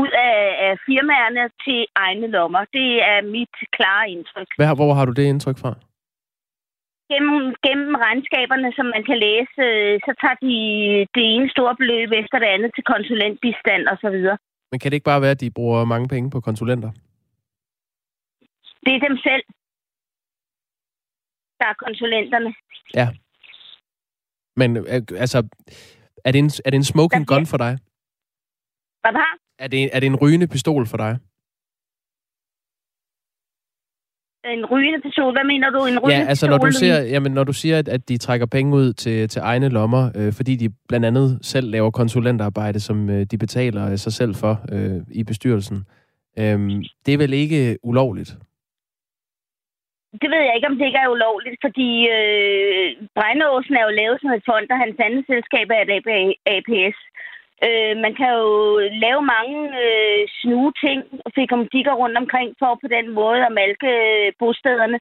ud af, af firmaerne til egne lommer. Det er mit klare indtryk. Hvad, hvor har du det indtryk fra? Gennem, gennem regnskaberne, som man kan læse, øh, så tager de det ene store beløb efter det andet til konsulentbistand osv. Men kan det ikke bare være, at de bruger mange penge på konsulenter? Det er dem selv, der er konsulenterne. Ja. Men øh, altså, er det en, er det en smoking gun for dig? Hvad? Er det, er det en rygende pistol for dig? En rygende pistol? Hvad mener du? En rygende ja, altså når du, ser, jamen, når du siger, at, at de trækker penge ud til, til egne lommer, øh, fordi de blandt andet selv laver konsulentarbejde, som øh, de betaler sig selv for øh, i bestyrelsen. Øh, det er vel ikke ulovligt? Det ved jeg ikke, om det ikke er ulovligt, fordi øh, Brændeåsen er jo lavet som et fond, og hans andet selskab er et APS. Øh, man kan jo lave mange øh, snue ting og fikomdikker rundt omkring for på den måde at malke øh, bostederne.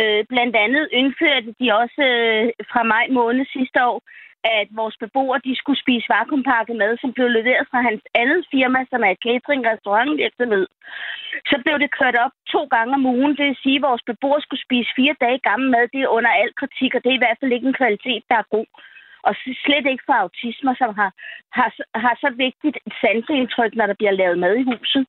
Øh, blandt andet indførte de også øh, fra maj måned sidste år, at vores beboere de skulle spise vakuumpakket mad, som blev leveret fra hans andet firma, som er et catering-restaurantvirksomhed. Så blev det kørt op to gange om ugen. Det vil sige, at vores beboere skulle spise fire dage gammel mad. Det er under al kritik, og det er i hvert fald ikke en kvalitet, der er god. Og slet ikke for autismer, som har, har, har så vigtigt et sansindtryk, når der bliver lavet mad i huset.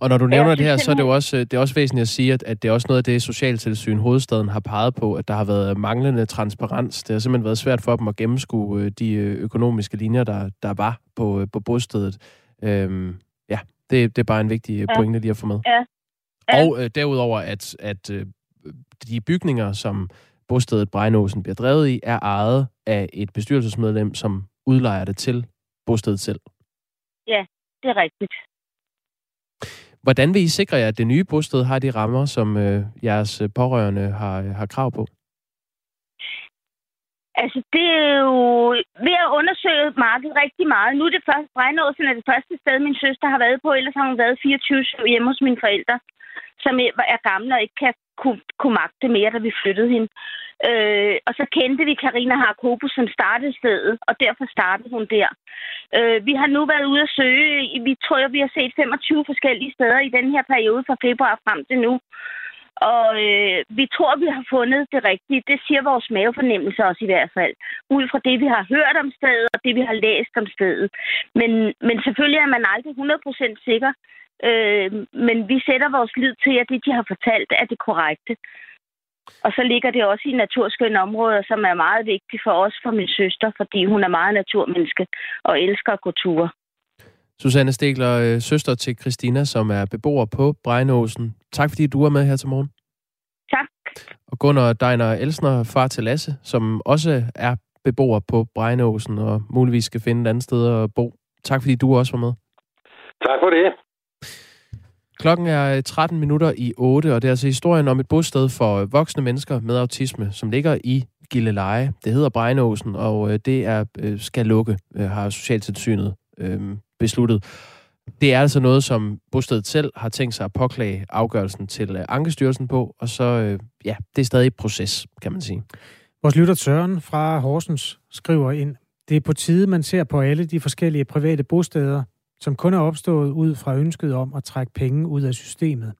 Og når du nævner ja, det her, så er det jo også, det er også væsentligt at sige, at, at det er også noget af det, Socialtilsyn Hovedstaden har peget på, at der har været manglende transparens. Det har simpelthen været svært for dem at gennemskue øh, de øh, økonomiske linjer, der, der var på, øh, på bostedet. Øhm, ja, det, det er bare en vigtig ja. pointe lige at få med. Ja. Ja. Og øh, derudover, at, at øh, de bygninger, som bostedet Brejnåsen bliver drevet i, er ejet af et bestyrelsesmedlem, som udlejer det til bostedet selv. Ja, det er rigtigt. Hvordan vil I sikre jer, at det nye bosted har de rammer, som øh, jeres pårørende har, har krav på? Altså, det er jo ved at undersøge markedet rigtig meget. Nu er det første Brejnåsen er det første sted, min søster har været på. Ellers har hun været 24 hjemme hos mine forældre, som er gamle og ikke kan kunne, kunne magte mere, da vi flyttede hende. Øh, og så kendte vi Karina Harkopo, som startede stedet, og derfor startede hun der. Øh, vi har nu været ude at søge. Vi tror, vi har set 25 forskellige steder i den her periode fra februar frem til nu. Og øh, vi tror, vi har fundet det rigtige. Det siger vores mavefornemmelse også i hvert fald. Ud fra det, vi har hørt om stedet, og det, vi har læst om stedet. Men, men selvfølgelig er man aldrig 100% sikker. Øh, men vi sætter vores lid til, at det, de har fortalt, er det korrekte. Og så ligger det også i naturskønne områder, som er meget vigtigt for os, for min søster, fordi hun er meget naturmenneske og elsker at gå ture. Susanne Stegler, øh, søster til Christina, som er beboer på Brejnåsen. Tak fordi du er med her til morgen. Tak. Og Gunnar Deiner Elsner, far til Lasse, som også er beboer på Brejnåsen og muligvis skal finde et andet sted at bo. Tak fordi du også var med. Tak for det. Klokken er øh, 13 minutter i 8, og det er altså historien om et bosted for øh, voksne mennesker med autisme, som ligger i Gilleleje. Det hedder Brejnåsen, og øh, det er skal lukke, har Socialtilsynet øh, besluttet. Det er altså noget, som bostedet selv har tænkt sig at påklage afgørelsen til Ankestyrelsen på, og så, ja, det er stadig et proces, kan man sige. Vores lytter Søren fra Horsens skriver ind, det er på tide, man ser på alle de forskellige private bosteder, som kun er opstået ud fra ønsket om at trække penge ud af systemet.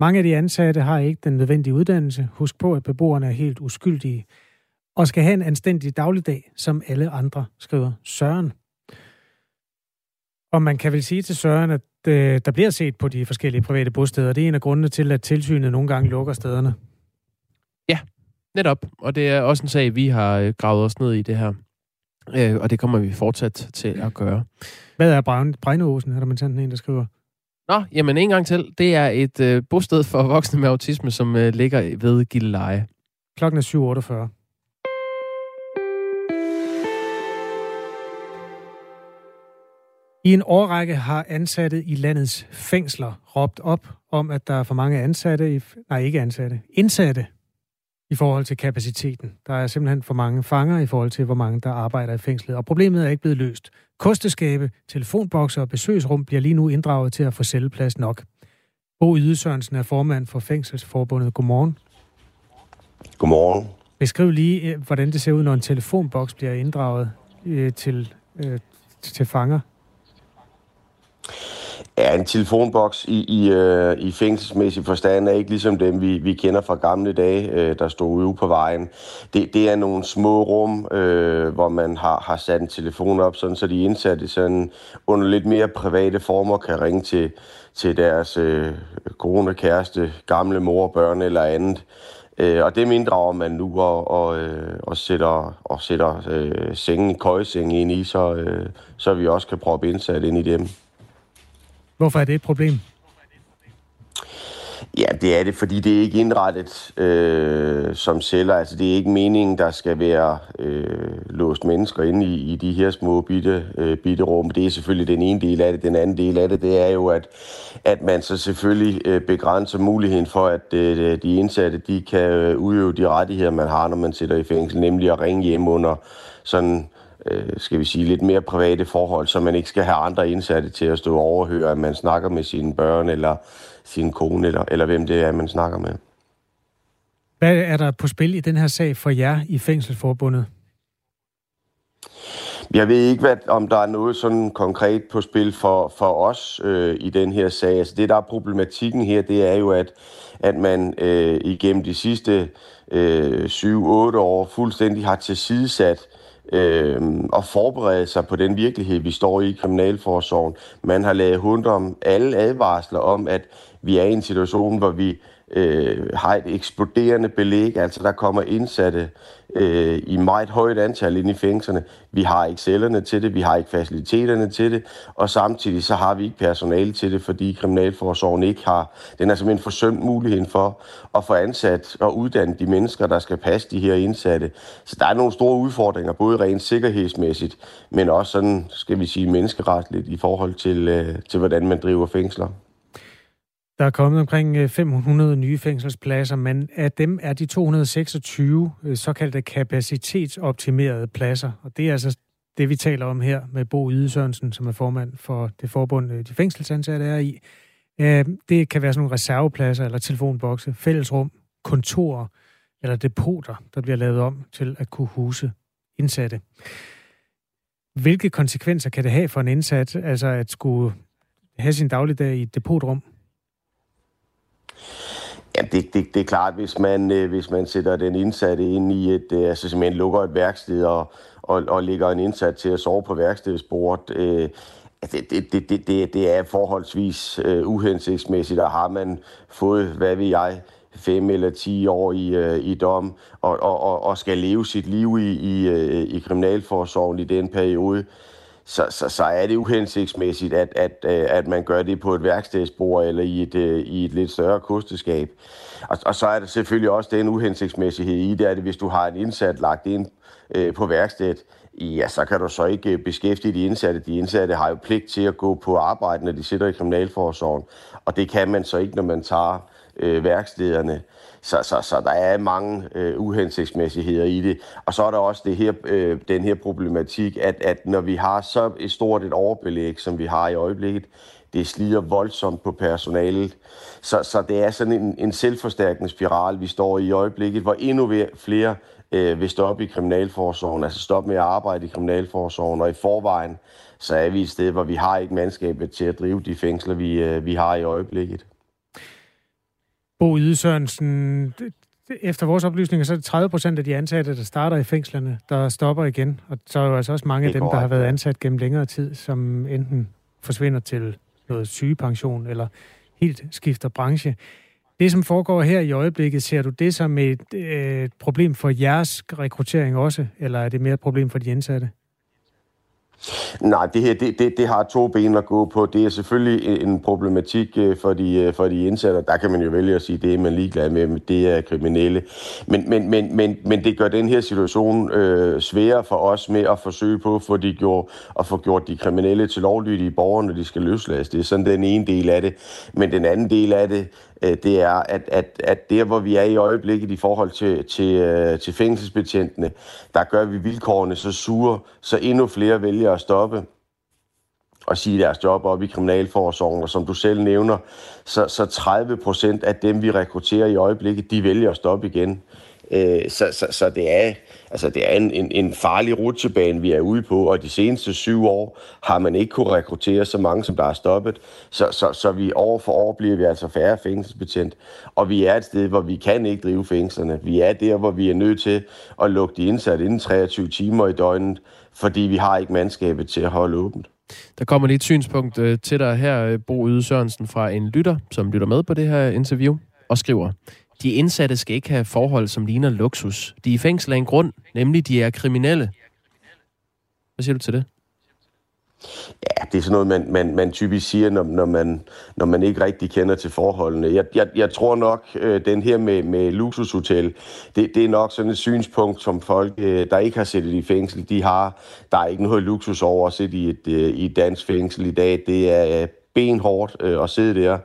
Mange af de ansatte har ikke den nødvendige uddannelse. Husk på, at beboerne er helt uskyldige og skal have en anstændig dagligdag, som alle andre, skriver Søren. Og man kan vel sige til Søren, at øh, der bliver set på de forskellige private bosteder. Det er en af grundene til, at tilsynet nogle gange lukker stederne. Ja, netop. Og det er også en sag, vi har øh, gravet os ned i det her. Øh, og det kommer vi fortsat til at gøre. Hvad er Brejneåsen, er der man en, der skriver? Nå, jamen en gang til. Det er et øh, bosted for voksne med autisme, som øh, ligger ved Gilleleje. Klokken er 7.48. I en årrække har ansatte i landets fængsler råbt op om, at der er for mange ansatte, i, nej ikke ansatte, indsatte i forhold til kapaciteten. Der er simpelthen for mange fanger i forhold til, hvor mange der arbejder i fængslet, og problemet er ikke blevet løst. Kosteskabe, telefonbokser og besøgsrum bliver lige nu inddraget til at få celleplads nok. Bo Yde Sørensen er formand for Fængselsforbundet. Godmorgen. Godmorgen. Beskriv lige, øh, hvordan det ser ud, når en telefonboks bliver inddraget øh, til, øh, til fanger. Ja, en telefonboks i, i, øh, i fængselsmæssig forstand er ikke ligesom dem, vi, vi kender fra gamle dage, øh, der stod ude på vejen. Det, det er nogle små rum, øh, hvor man har, har sat en telefon op, sådan, så de indsatte sådan, under lidt mere private former kan ringe til, til deres øh, kone, kæreste, gamle mor, børn eller andet. Øh, og det inddrager man nu og, og, øh, og sætter, og sætter øh, sengen, køjeseng ind i, så, øh, så vi også kan proppe indsat ind i dem. Hvorfor er det et problem? Ja, det er det, fordi det er ikke indrettet øh, som celler. Altså, det er ikke meningen, der skal være øh, låst mennesker inde i, i de her små bitte, øh, bitte rum. Det er selvfølgelig den ene del af det. Den anden del af det, det er jo, at, at man så selvfølgelig øh, begrænser muligheden for, at øh, de indsatte de kan øh, udøve de rettigheder, man har, når man sidder i fængsel, nemlig at ringe hjem under sådan øh, skal vi sige, lidt mere private forhold, så man ikke skal have andre indsatte til at stå og overhøre, at man snakker med sine børn, eller sin kone, eller, eller hvem det er, man snakker med. Hvad er der på spil i den her sag for jer i Fængselsforbundet? Jeg ved ikke, hvad, om der er noget sådan konkret på spil for, for os øh, i den her sag. Altså det, der er problematikken her, det er jo, at, at man øh, igennem de sidste øh, 7-8 år fuldstændig har tilsidesat øh, og forberede sig på den virkelighed, vi står i i Kriminalforsorgen. Man har lavet hund om alle advarsler om, at vi er i en situation, hvor vi øh, har et eksploderende belæg, altså der kommer indsatte øh, i meget højt antal ind i fængslerne. Vi har ikke cellerne til det, vi har ikke faciliteterne til det, og samtidig så har vi ikke personale til det, fordi Kriminalforsorgen ikke har, den er simpelthen forsømt muligheden for at få ansat og uddanne de mennesker, der skal passe de her indsatte. Så der er nogle store udfordringer, både rent sikkerhedsmæssigt, men også sådan, skal vi sige, menneskeretligt i forhold til, øh, til hvordan man driver fængsler. Der er kommet omkring øh, 500 nye fængselspladser, men af dem er de 226 øh, såkaldte kapacitetsoptimerede pladser. Og det er altså det, vi taler om her med Bo Ydesørensen, som er formand for det forbund, øh, de fængselsansatte er i. Det kan være sådan nogle reservepladser eller telefonbokse, fællesrum, kontorer eller depoter, der bliver lavet om til at kunne huse indsatte. Hvilke konsekvenser kan det have for en indsat, altså at skulle have sin dagligdag i et depotrum? Ja, det, det, det er klart, hvis man, øh, hvis man sætter den indsatte ind i et, øh, altså simpelthen lukker et værksted og, og, og lægger en indsat til at sove på værkstedsbordet, øh, det, det, det, det, det, det er forholdsvis øh, uhensigtsmæssigt, og har man fået, hvad ved jeg, fem eller ti år i, øh, i dom, og, og, og, og skal leve sit liv i, i, øh, i kriminalforsorgen i den periode, så, så, så er det uhensigtsmæssigt, at, at, øh, at man gør det på et værkstedsbord eller i et, øh, i et lidt større kosteskab. Og, og så er der selvfølgelig også den uhensigtsmæssighed i det, at hvis du har en indsat lagt ind øh, på værkstedet, ja, så kan du så ikke øh, beskæftige de indsatte. De indsatte har jo pligt til at gå på arbejde, når de sidder i kriminalforsorgen, og det kan man så ikke, når man tager øh, værkstederne. Så, så, så der er mange øh, uhensigtsmæssigheder i det. Og så er der også det her, øh, den her problematik, at, at når vi har så et stort et overbelæg, som vi har i øjeblikket, det slider voldsomt på personalet. Så, så det er sådan en, en selvforstærkende spiral, vi står i i øjeblikket, hvor endnu flere øh, vil stoppe i kriminalforsorgen, altså stoppe med at arbejde i kriminalforsorgen, og i forvejen, så er vi et sted, hvor vi har ikke mandskabet til at drive de fængsler, vi, øh, vi har i øjeblikket. Bo Yde Sørensen, efter vores oplysninger, så er det 30 procent af de ansatte, der starter i fængslerne, der stopper igen. Og så er jo altså også mange af dem, der har været ansat gennem længere tid, som enten forsvinder til noget sygepension eller helt skifter branche. Det, som foregår her i øjeblikket, ser du det som et øh, problem for jeres rekruttering også, eller er det mere et problem for de indsatte? Nej, det her det, det, det har to ben at gå på. Det er selvfølgelig en problematik øh, for de, øh, for de indsatte. Der kan man jo vælge at sige, at det er man ligeglad med, det er kriminelle. Men, men, men, men, men det gør den her situation øh, sværere for os med at forsøge på at få, de gjort, at få gjort de kriminelle til lovlydige borgere, når de skal løslades. Det er sådan den ene del af det. Men den anden del af det, Øh, det er, at, at, at der, hvor vi er i øjeblikket i forhold til, til, øh, til fængselsbetjentene, der gør vi vilkårene så sure, så endnu flere vælger at stoppe og sige deres job op i Kriminalforsorgen. Og som du selv nævner, så, så 30 procent af dem, vi rekrutterer i øjeblikket, de vælger at stoppe igen. Øh, så, så, så det er, altså det er en, en, en farlig rutsjebane, vi er ude på, og de seneste syv år har man ikke kunne rekruttere så mange, som der er stoppet. Så, så, så vi år for år bliver vi altså færre fængselsbetjent, og vi er et sted, hvor vi kan ikke drive fængslerne. Vi er der, hvor vi er nødt til at lukke de indsatte inden 23 timer i døgnet, fordi vi har ikke mandskabet til at holde åbent. Der kommer lige et synspunkt øh, til dig her, Bo Yde Sørensen, fra en lytter, som lytter med på det her interview, og skriver, de indsatte skal ikke have forhold, som ligner luksus. De er i fængsel af en grund, nemlig de er kriminelle. Hvad siger du til det? Ja, det er sådan noget, man, man, man typisk siger, når, når, man, når man ikke rigtig kender til forholdene. Jeg, jeg, jeg tror nok, øh, den her med, med luksushotel, det, det er nok sådan et synspunkt, som folk, øh, der ikke har siddet i fængsel, de har. Der er ikke noget luksus over at sidde i et, øh, i et dansk fængsel i dag. Det er øh, benhårdt øh, at sidde der.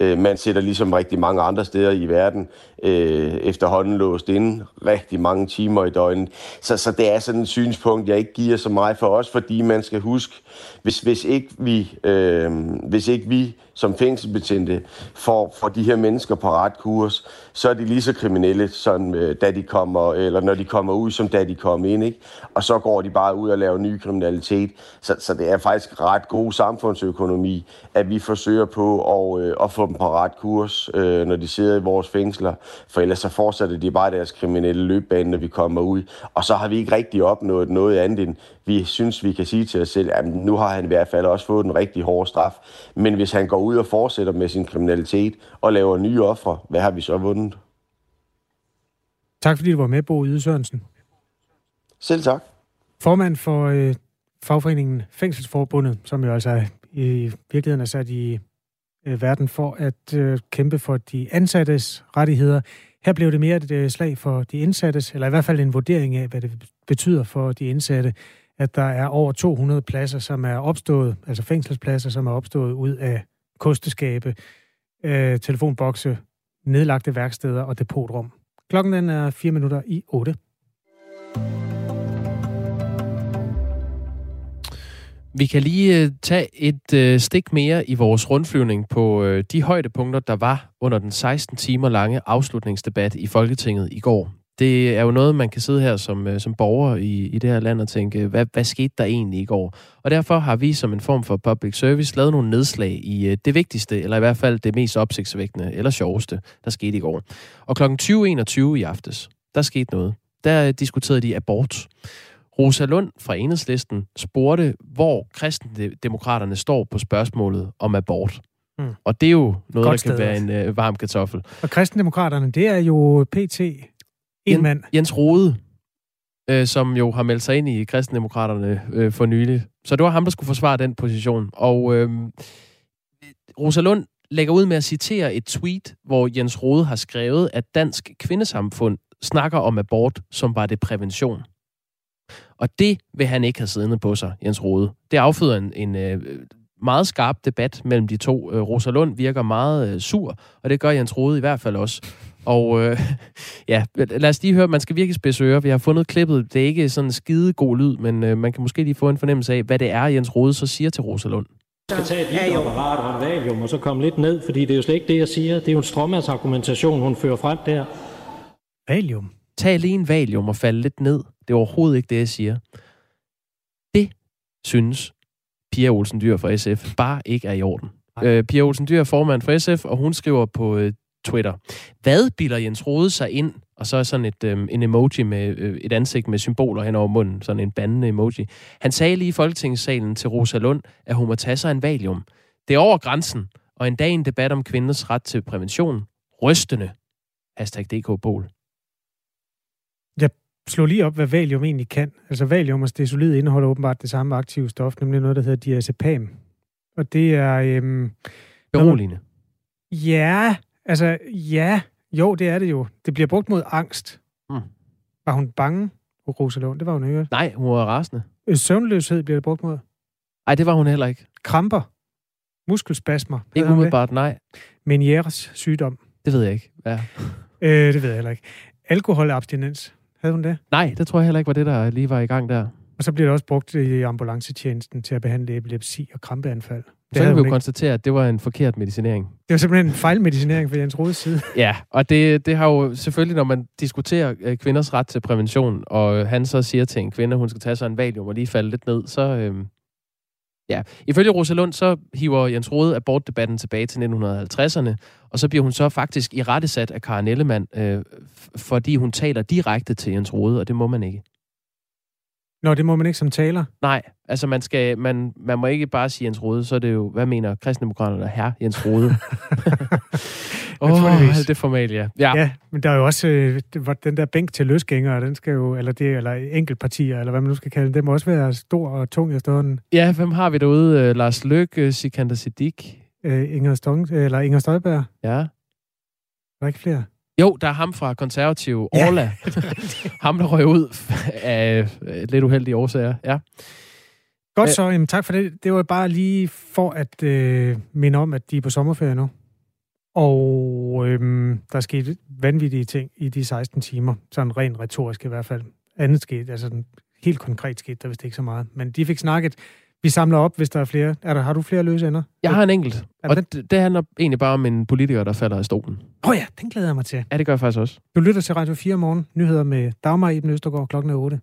Øh, man sætter ligesom rigtig mange andre steder i verden øh, efterhånden låst inde rigtig mange timer i døgnet. Så, så det er sådan et synspunkt, jeg ikke giver så meget for os, fordi man skal huske, hvis, hvis, ikke, vi, øh, hvis ikke vi som fængselsbetjente får, får de her mennesker på ret kurs, så er de lige så kriminelle, som, øh, da de kommer, eller når de kommer ud, som da de kom ind. Ikke? Og så går de bare ud og laver ny kriminalitet. Så, så det er faktisk ret god samfundsøkonomi, at vi forsøger på at, øh, at få dem på ret kurs, øh, når de sidder i vores fængsler. For ellers så fortsætter de bare deres kriminelle løbbane, når vi kommer ud. Og så har vi ikke rigtig opnået noget andet end, vi synes, vi kan sige til os selv, at nu har han i hvert fald også fået en rigtig hård straf. Men hvis han går ud og fortsætter med sin kriminalitet og laver nye ofre, hvad har vi så vundet? Tak fordi du var med, Bo Yde Sørensen. Selv tak. Formand for øh, fagforeningen Fængselsforbundet, som jo altså i virkeligheden er sat i øh, verden for at øh, kæmpe for de ansattes rettigheder. Her blev det mere et øh, slag for de indsattes, eller i hvert fald en vurdering af, hvad det betyder for de indsatte, at der er over 200 pladser, som er opstået, altså fængselspladser, som er opstået ud af kosteskabe, øh, telefonbokse, nedlagte værksteder og depotrum. Klokken den er 4 minutter i 8. Vi kan lige øh, tage et øh, stik mere i vores rundflyvning på øh, de højdepunkter, der var under den 16 timer lange afslutningsdebat i Folketinget i går. Det er jo noget, man kan sidde her som, øh, som borger i, i det her land og tænke, hvad, hvad skete der egentlig i går? Og derfor har vi som en form for public service lavet nogle nedslag i øh, det vigtigste, eller i hvert fald det mest opsigtsvækkende eller sjoveste, der skete i går. Og kl. 20.21 i aftes, der skete noget. Der diskuterede de abort. Rosa Lund fra Enhedslisten spurgte, hvor kristendemokraterne står på spørgsmålet om abort. Mm. Og det er jo noget, Godt der kan være en øh, varm kartoffel. Og kristendemokraterne, det er jo PT en Jen, mand. Jens Rode, øh, som jo har meldt sig ind i kristendemokraterne øh, for nylig. Så det var ham, der skulle forsvare den position. Og øh, Rosa Lund lægger ud med at citere et tweet, hvor Jens Rode har skrevet, at Dansk Kvindesamfund snakker om abort, som var det prævention. Og det vil han ikke have siddende på sig, Jens Rode. Det afføder en, en øh, meget skarp debat mellem de to. Øh, Rosa Lund virker meget øh, sur, og det gør Jens Rode i hvert fald også. Og øh, ja, lad os lige høre, man skal virkelig spidse ører. Vi har fundet klippet. Det er ikke sådan en skide god lyd, men øh, man kan måske lige få en fornemmelse af, hvad det er, Jens Rode så siger til Rosa Lund. Jeg skal tage et apparat og en valium, og så komme lidt ned, fordi det er jo slet ikke det, jeg siger. Det er jo en strømmandsargumentation, hun fører frem der. Valium? Tag lige en valium og falde lidt ned. Det er overhovedet ikke det, jeg siger. Det synes Pia Olsen Dyr fra SF bare ikke er i orden. Øh, Pia Olsen Dyr er formand for SF, og hun skriver på øh, Twitter. Hvad bilder Jens Rode sig ind? Og så er sådan et, øh, en emoji med øh, et ansigt med symboler hen over munden, sådan en bandende emoji. Han sagde lige i Folketingssalen til Rosa Lund, at hun må tage sig en valium. Det er over grænsen, og en dag en debat om kvinders ret til prævention. Rystende. Hashtag DK Bol slå lige op, hvad valium egentlig kan. Altså valium og stesolid indeholder åbenbart det samme aktive stof, nemlig noget, der hedder diazepam. Og det er... Øhm, Beroligende. Ja, altså ja, jo, det er det jo. Det bliver brugt mod angst. Mm. Var hun bange, Rosalund? Det var hun ikke. Nej, hun var rasende. Øh, søvnløshed bliver det brugt mod. Nej, det var hun heller ikke. Kramper. Muskelspasmer. Ikke umiddelbart, nej. Menieres sygdom. Det ved jeg ikke. Ja. Øh, det ved jeg heller ikke. Alkoholabstinens. Havde hun det? Nej, det tror jeg heller ikke var det, der lige var i gang der. Og så bliver det også brugt i ambulancetjenesten til at behandle epilepsi og krampeanfald. Det så kan vi jo konstatere, at det var en forkert medicinering. Det var simpelthen en fejlmedicinering fra Jens Rodes side. Ja, og det, det har jo selvfølgelig, når man diskuterer øh, kvinders ret til prævention, og han så siger til en kvinde, at hun skal tage sig en valium og lige falde lidt ned, så, øh, Ja, ifølge Rosalund, så hiver Jens Rode abortdebatten tilbage til 1950'erne, og så bliver hun så faktisk i rettesat af Karen Ellemann, øh, fordi hun taler direkte til Jens Rode, og det må man ikke. Nå, det må man ikke som taler? Nej, altså man, skal, man, man må ikke bare sige Jens Rode, så er det jo, hvad mener kristendemokraterne, her Jens Rode? Åh, oh, det er formalt, ja. ja. Ja, men der er jo også øh, den der bænk til løsgængere, den skal jo, eller, det, eller enkeltpartier, eller hvad man nu skal kalde det, det må også være stor og tung efterhånden. Ja, hvem har vi derude? Uh, Lars Løkke, Sikander Siddiq? Uh, Inger, Stong, eller Inger Støjberg? Ja. Der er ikke flere? Jo, der er ham fra konservativ Orla. Ja. ham, der røg ud af lidt uheldige årsager. Ja. Godt så, jamen, tak for det. Det var bare lige for at øh, minde om, at de er på sommerferie nu. Og øhm, der skete vanvittige ting i de 16 timer, sådan rent retorisk i hvert fald. Andet skete, altså helt konkret skete der vist ikke så meget. Men de fik snakket. Vi samler op, hvis der er flere. Er der, har du flere løse ender? Jeg har en enkelt, og det, det handler egentlig bare om en politiker, der falder af stolen. Åh oh ja, den glæder jeg mig til. Ja, det gør jeg faktisk også. Du lytter til Radio 4 morgen. Nyheder med Dagmar Iben Østergaard klokken er 8.